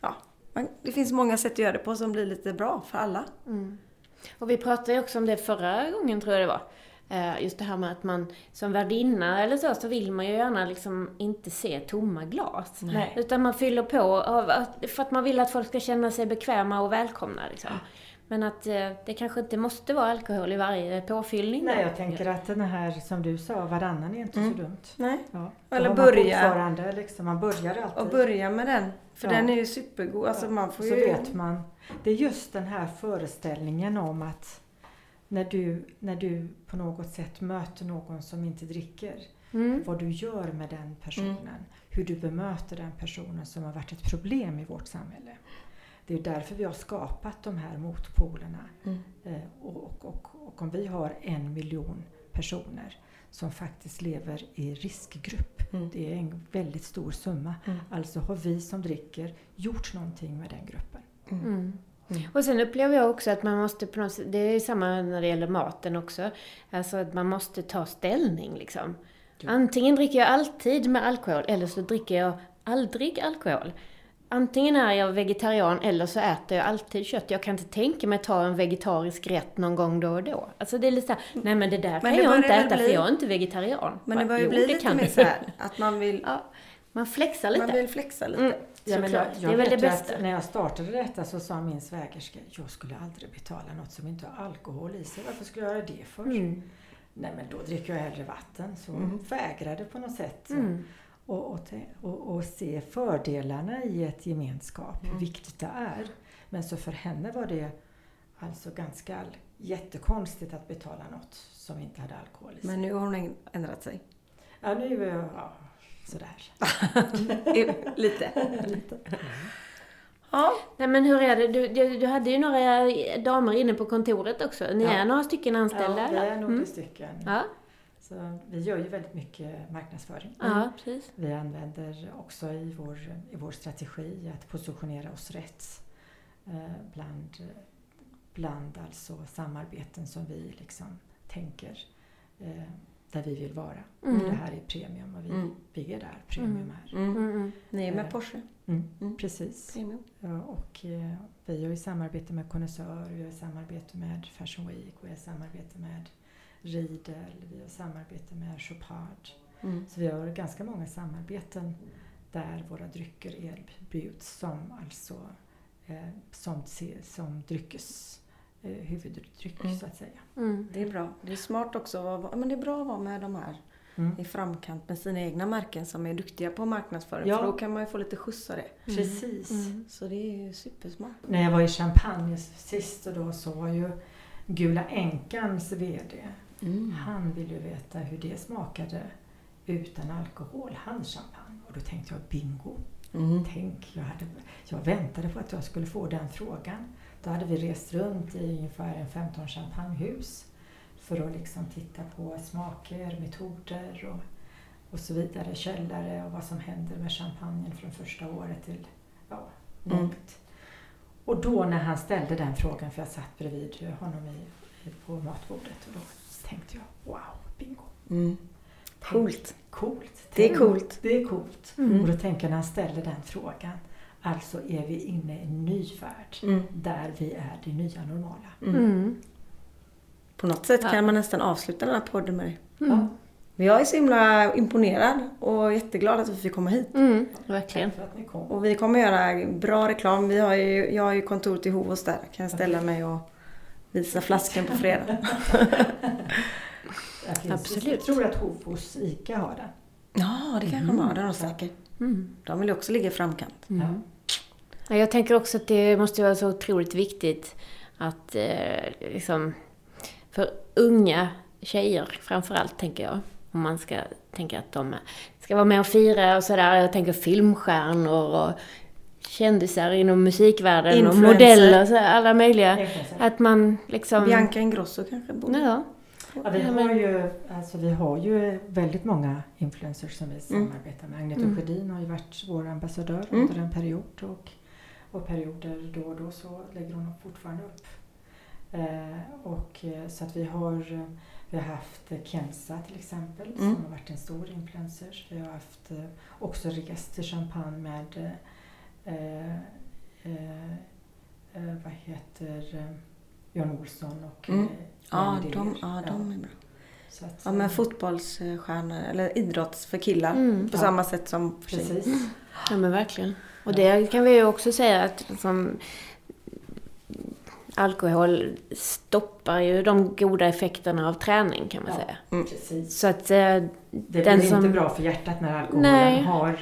Speaker 3: ja. Man, det finns många sätt att göra det på som blir lite bra för alla.
Speaker 1: Mm. Och vi pratade ju också om det förra gången tror jag det var. Eh, Just det här med att man som värdinna eller så, så vill man ju gärna liksom inte se tomma glas.
Speaker 2: Nej.
Speaker 1: Utan man fyller på av, att- för att man vill att folk ska känna sig bekväma och välkomna. Liksom. Men att eh, det kanske inte måste vara alkohol i varje påfyllning.
Speaker 2: Nej, jag tänker att den här som du sa, varannan är inte
Speaker 3: Mm.
Speaker 2: så dumt.
Speaker 3: Nej.
Speaker 2: Ja.
Speaker 3: Eller
Speaker 2: man
Speaker 3: börja.
Speaker 2: fortfarande Liksom, man börjar alltid.
Speaker 3: Och börja med den. För
Speaker 2: Ja.
Speaker 3: den är ju supergod. Alltså man får
Speaker 2: så
Speaker 3: ju...
Speaker 2: vet man. Det är just den här föreställningen om att när du, när du på något sätt möter någon som inte dricker,
Speaker 1: Mm.
Speaker 2: vad du gör med den personen, hur du bemöter den personen som har varit ett problem i vårt samhälle. Det är därför vi har skapat de här motpolerna.
Speaker 3: Mm.
Speaker 2: Eh, och, och, och, och om vi har en miljon personer som faktiskt lever i riskgrupp,
Speaker 3: Mm.
Speaker 2: det är en väldigt stor summa.
Speaker 3: Mm.
Speaker 2: Alltså har vi som dricker gjort någonting med den gruppen.
Speaker 1: Mm.
Speaker 3: Mm.
Speaker 1: Och sen upplever jag också att man måste på något sätt, det är samma när det gäller maten också, alltså att man måste ta ställning liksom.
Speaker 2: Ja.
Speaker 1: Antingen dricker jag alltid med alkohol eller så dricker jag aldrig alkohol. Antingen är jag vegetarian eller så äter jag alltid kött. Jag kan inte tänka mig att ta en vegetarisk rätt någon gång då och då. Alltså det är lite såhär, nej men det där
Speaker 3: Men
Speaker 1: kan
Speaker 3: det
Speaker 1: jag inte äta
Speaker 3: bli-
Speaker 1: för jag är inte vegetarian.
Speaker 3: Men det börjar
Speaker 1: Jo,
Speaker 3: bli
Speaker 1: det
Speaker 3: lite
Speaker 1: kan
Speaker 3: mer
Speaker 1: du.
Speaker 3: så här att man vill,
Speaker 1: Ja, man flexar lite.
Speaker 3: man vill flexa lite.
Speaker 1: Mm.
Speaker 2: Ja, men jag, jag
Speaker 1: det är väl det bästa.
Speaker 2: När jag startade detta så sa min svägerska, jag skulle aldrig betala något som inte har alkohol i sig. Varför skulle jag göra det för?
Speaker 1: Mm.
Speaker 2: Nej men då dricker jag hellre vatten. Så
Speaker 3: Mm.
Speaker 2: vägrade på något sätt.
Speaker 1: Mm.
Speaker 2: Och, och, och, och se fördelarna i ett gemenskap, hur
Speaker 3: Mm.
Speaker 2: viktigt det är. Men så för henne var det alltså ganska jättekonstigt att betala något som inte hade alkohol i sig.
Speaker 3: Men nu har hon ändrat sig.
Speaker 2: Ja, nu är jag ja, sådär. <laughs>
Speaker 3: lite.
Speaker 2: Lite.
Speaker 3: Ja.
Speaker 1: Nej men hur är det? Du, du, du hade ju några damer inne på kontoret också. Ni
Speaker 2: Ja.
Speaker 1: är några stycken anställda
Speaker 2: Ja, vi
Speaker 1: eller?
Speaker 2: är några
Speaker 1: Mm.
Speaker 2: stycken.
Speaker 1: Ja,
Speaker 2: Så vi gör ju väldigt mycket marknadsföring.
Speaker 1: ja, precis.
Speaker 2: Vi använder också i vår, i vår strategi att positionera oss rätt eh, bland, bland alltså samarbeten som vi liksom tänker eh, där vi vill vara.
Speaker 1: Mm.
Speaker 2: Det här är premium och vi,
Speaker 3: Mm.
Speaker 2: vi är där, premium är.
Speaker 3: Mm.
Speaker 1: Mm, mm.
Speaker 3: Ni är med
Speaker 2: Eh.
Speaker 3: Porsche.
Speaker 2: Mm,
Speaker 3: Mm.
Speaker 2: Precis.
Speaker 3: Premium.
Speaker 2: Ja, och vi har ju samarbete med Connoisseur, vi har samarbete med Fashion Week, vi har samarbete med Riedel, vi har samarbete med Chopard.
Speaker 3: Mm.
Speaker 2: Så vi har ganska många samarbeten där våra drycker erbjuds som alltså eh, som, som dryckes eh, huvuddryck
Speaker 3: Mm.
Speaker 2: så att säga.
Speaker 1: Mm.
Speaker 3: Det är bra. Det är smart också. Men det är bra att vara med de här
Speaker 2: Mm.
Speaker 3: i framkant med sina egna märken som är duktiga på marknadsföring.
Speaker 2: Ja.
Speaker 3: För då kan man ju få lite skjuts av det.
Speaker 2: Precis.
Speaker 1: Mm.
Speaker 3: Så det är ju supersmart.
Speaker 2: När jag var i Champagne sist och då så var ju Gula Änkans VD, han ville ju veta hur det smakade utan alkohol, hans champagne. Och då tänkte jag bingo.
Speaker 3: Mm.
Speaker 2: Tänk, jag, hade, jag väntade på att jag skulle få den frågan. Då hade vi rest runt i ungefär en 15 champagnehus för att liksom titta på smaker, metoder och, och så vidare, källare och vad som händer med champagnen från första året till ja,
Speaker 3: Mm.
Speaker 2: långt. Och då när han ställde den frågan, för jag satt bredvid honom i, på matbordet, och då tänkte jag wow, bingo.
Speaker 3: Mm. Coolt.
Speaker 2: Coolt.
Speaker 3: Det är coolt.
Speaker 2: Det är coolt.
Speaker 1: Mm.
Speaker 2: Och då tänker jag när han ställer den frågan, alltså är vi inne i en ny värld
Speaker 3: Mm.
Speaker 2: där vi är det nya normala.
Speaker 3: Mm.
Speaker 1: Mm.
Speaker 3: På något sätt
Speaker 1: Ja.
Speaker 3: kan man nästan avsluta den här podden med det.
Speaker 1: Mm.
Speaker 3: Men jag är så himla imponerad och jätteglad att vi fick komma hit.
Speaker 1: Mm. Verkligen.
Speaker 2: Tack för att ni kom.
Speaker 3: Och vi kommer göra bra reklam. Vi har ju, jag har ju kontoret i Hovås där. Kan jag ställa mig och visa flaskan på fredag. <laughs>
Speaker 2: Det
Speaker 1: Absolut.
Speaker 2: Jag tror att Hovås ICA har den.
Speaker 3: Ja, det kanske de har. Det har de säkert.
Speaker 1: Mm.
Speaker 3: De vill ju också ligga i framkant.
Speaker 1: Mm. Ja, jag tänker också att det måste vara så otroligt viktigt att eh, liksom, för unga tjejer framförallt tänker jag, om man ska tänka att de ska vara med och fira och sådär. Jag tänker filmstjärnor och kändisar inom musikvärlden och
Speaker 3: Influencer.
Speaker 1: modeller, så här, alla möjliga. Att man liksom...
Speaker 3: Bianca Ingrosso kanske bor
Speaker 1: Ja.
Speaker 2: Ja, vi, har ju, alltså, vi har ju väldigt många influencers som vi samarbetar med. Agneta
Speaker 1: Mm.
Speaker 2: Sjödin har ju varit vår ambassadör
Speaker 3: Mm.
Speaker 2: under en period och, och perioder då och då så lägger hon fortfarande upp. Eh, och, eh, så att vi har, eh, vi har haft Kenza till exempel
Speaker 3: Mm.
Speaker 2: som har varit en stor influencer. Vi har haft eh, också rest Champagne med eh, eh, eh, vad heter eh, Jan Olsson och
Speaker 3: Mm. Ja, de, ja, de är bra.
Speaker 2: Så att,
Speaker 3: Ja, men fotbollsstjärnor, eller idrotts för killar.
Speaker 1: Mm.
Speaker 3: På
Speaker 2: Ja.
Speaker 3: samma sätt som för.
Speaker 2: Precis.
Speaker 1: Ja men verkligen. Och det kan vi ju också säga att liksom, alkohol stoppar ju de goda effekterna av träning kan man
Speaker 2: Ja.
Speaker 1: säga.
Speaker 2: Precis.
Speaker 1: Så att eh,
Speaker 2: Det
Speaker 1: Den
Speaker 2: blir
Speaker 1: som-
Speaker 2: inte bra för hjärtat när alkoholen
Speaker 1: Nej.
Speaker 2: har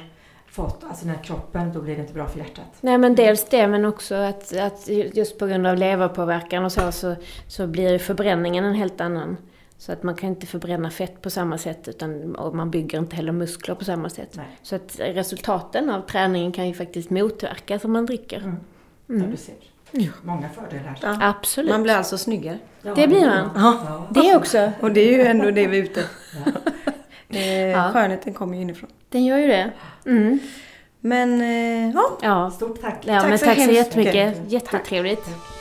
Speaker 2: fått, alltså när kroppen, då blir det inte bra för hjärtat.
Speaker 1: Nej men dels det men också att, att just på grund av leverpåverkan och så, så så blir förbränningen en helt annan. Så att man kan inte förbränna fett på samma sätt utan, och man bygger inte heller muskler på samma sätt.
Speaker 2: Nej.
Speaker 1: Så att resultaten av träningen kan ju faktiskt motverkas om man dricker.
Speaker 2: Mm.
Speaker 1: Mm.
Speaker 2: Ja, du ser. Många fördelar.
Speaker 3: Ja.
Speaker 1: Absolut.
Speaker 3: Man blir alltså snyggare.
Speaker 2: Ja,
Speaker 1: Det blir man.
Speaker 3: Ja.
Speaker 1: Det också.
Speaker 3: Och det är ju ändå det vi är ute
Speaker 2: Ja.
Speaker 3: eh,
Speaker 1: Ja.
Speaker 3: Skönheten kommer ju inifrån.
Speaker 1: Den gör ju det. Mm.
Speaker 3: Men eh, ja,
Speaker 1: Ja.
Speaker 2: Stort tack.
Speaker 1: ja
Speaker 3: Tack
Speaker 1: men
Speaker 3: så
Speaker 1: tack så jättemycket.
Speaker 2: mycket.
Speaker 1: Jättetrevligt.
Speaker 2: Tack.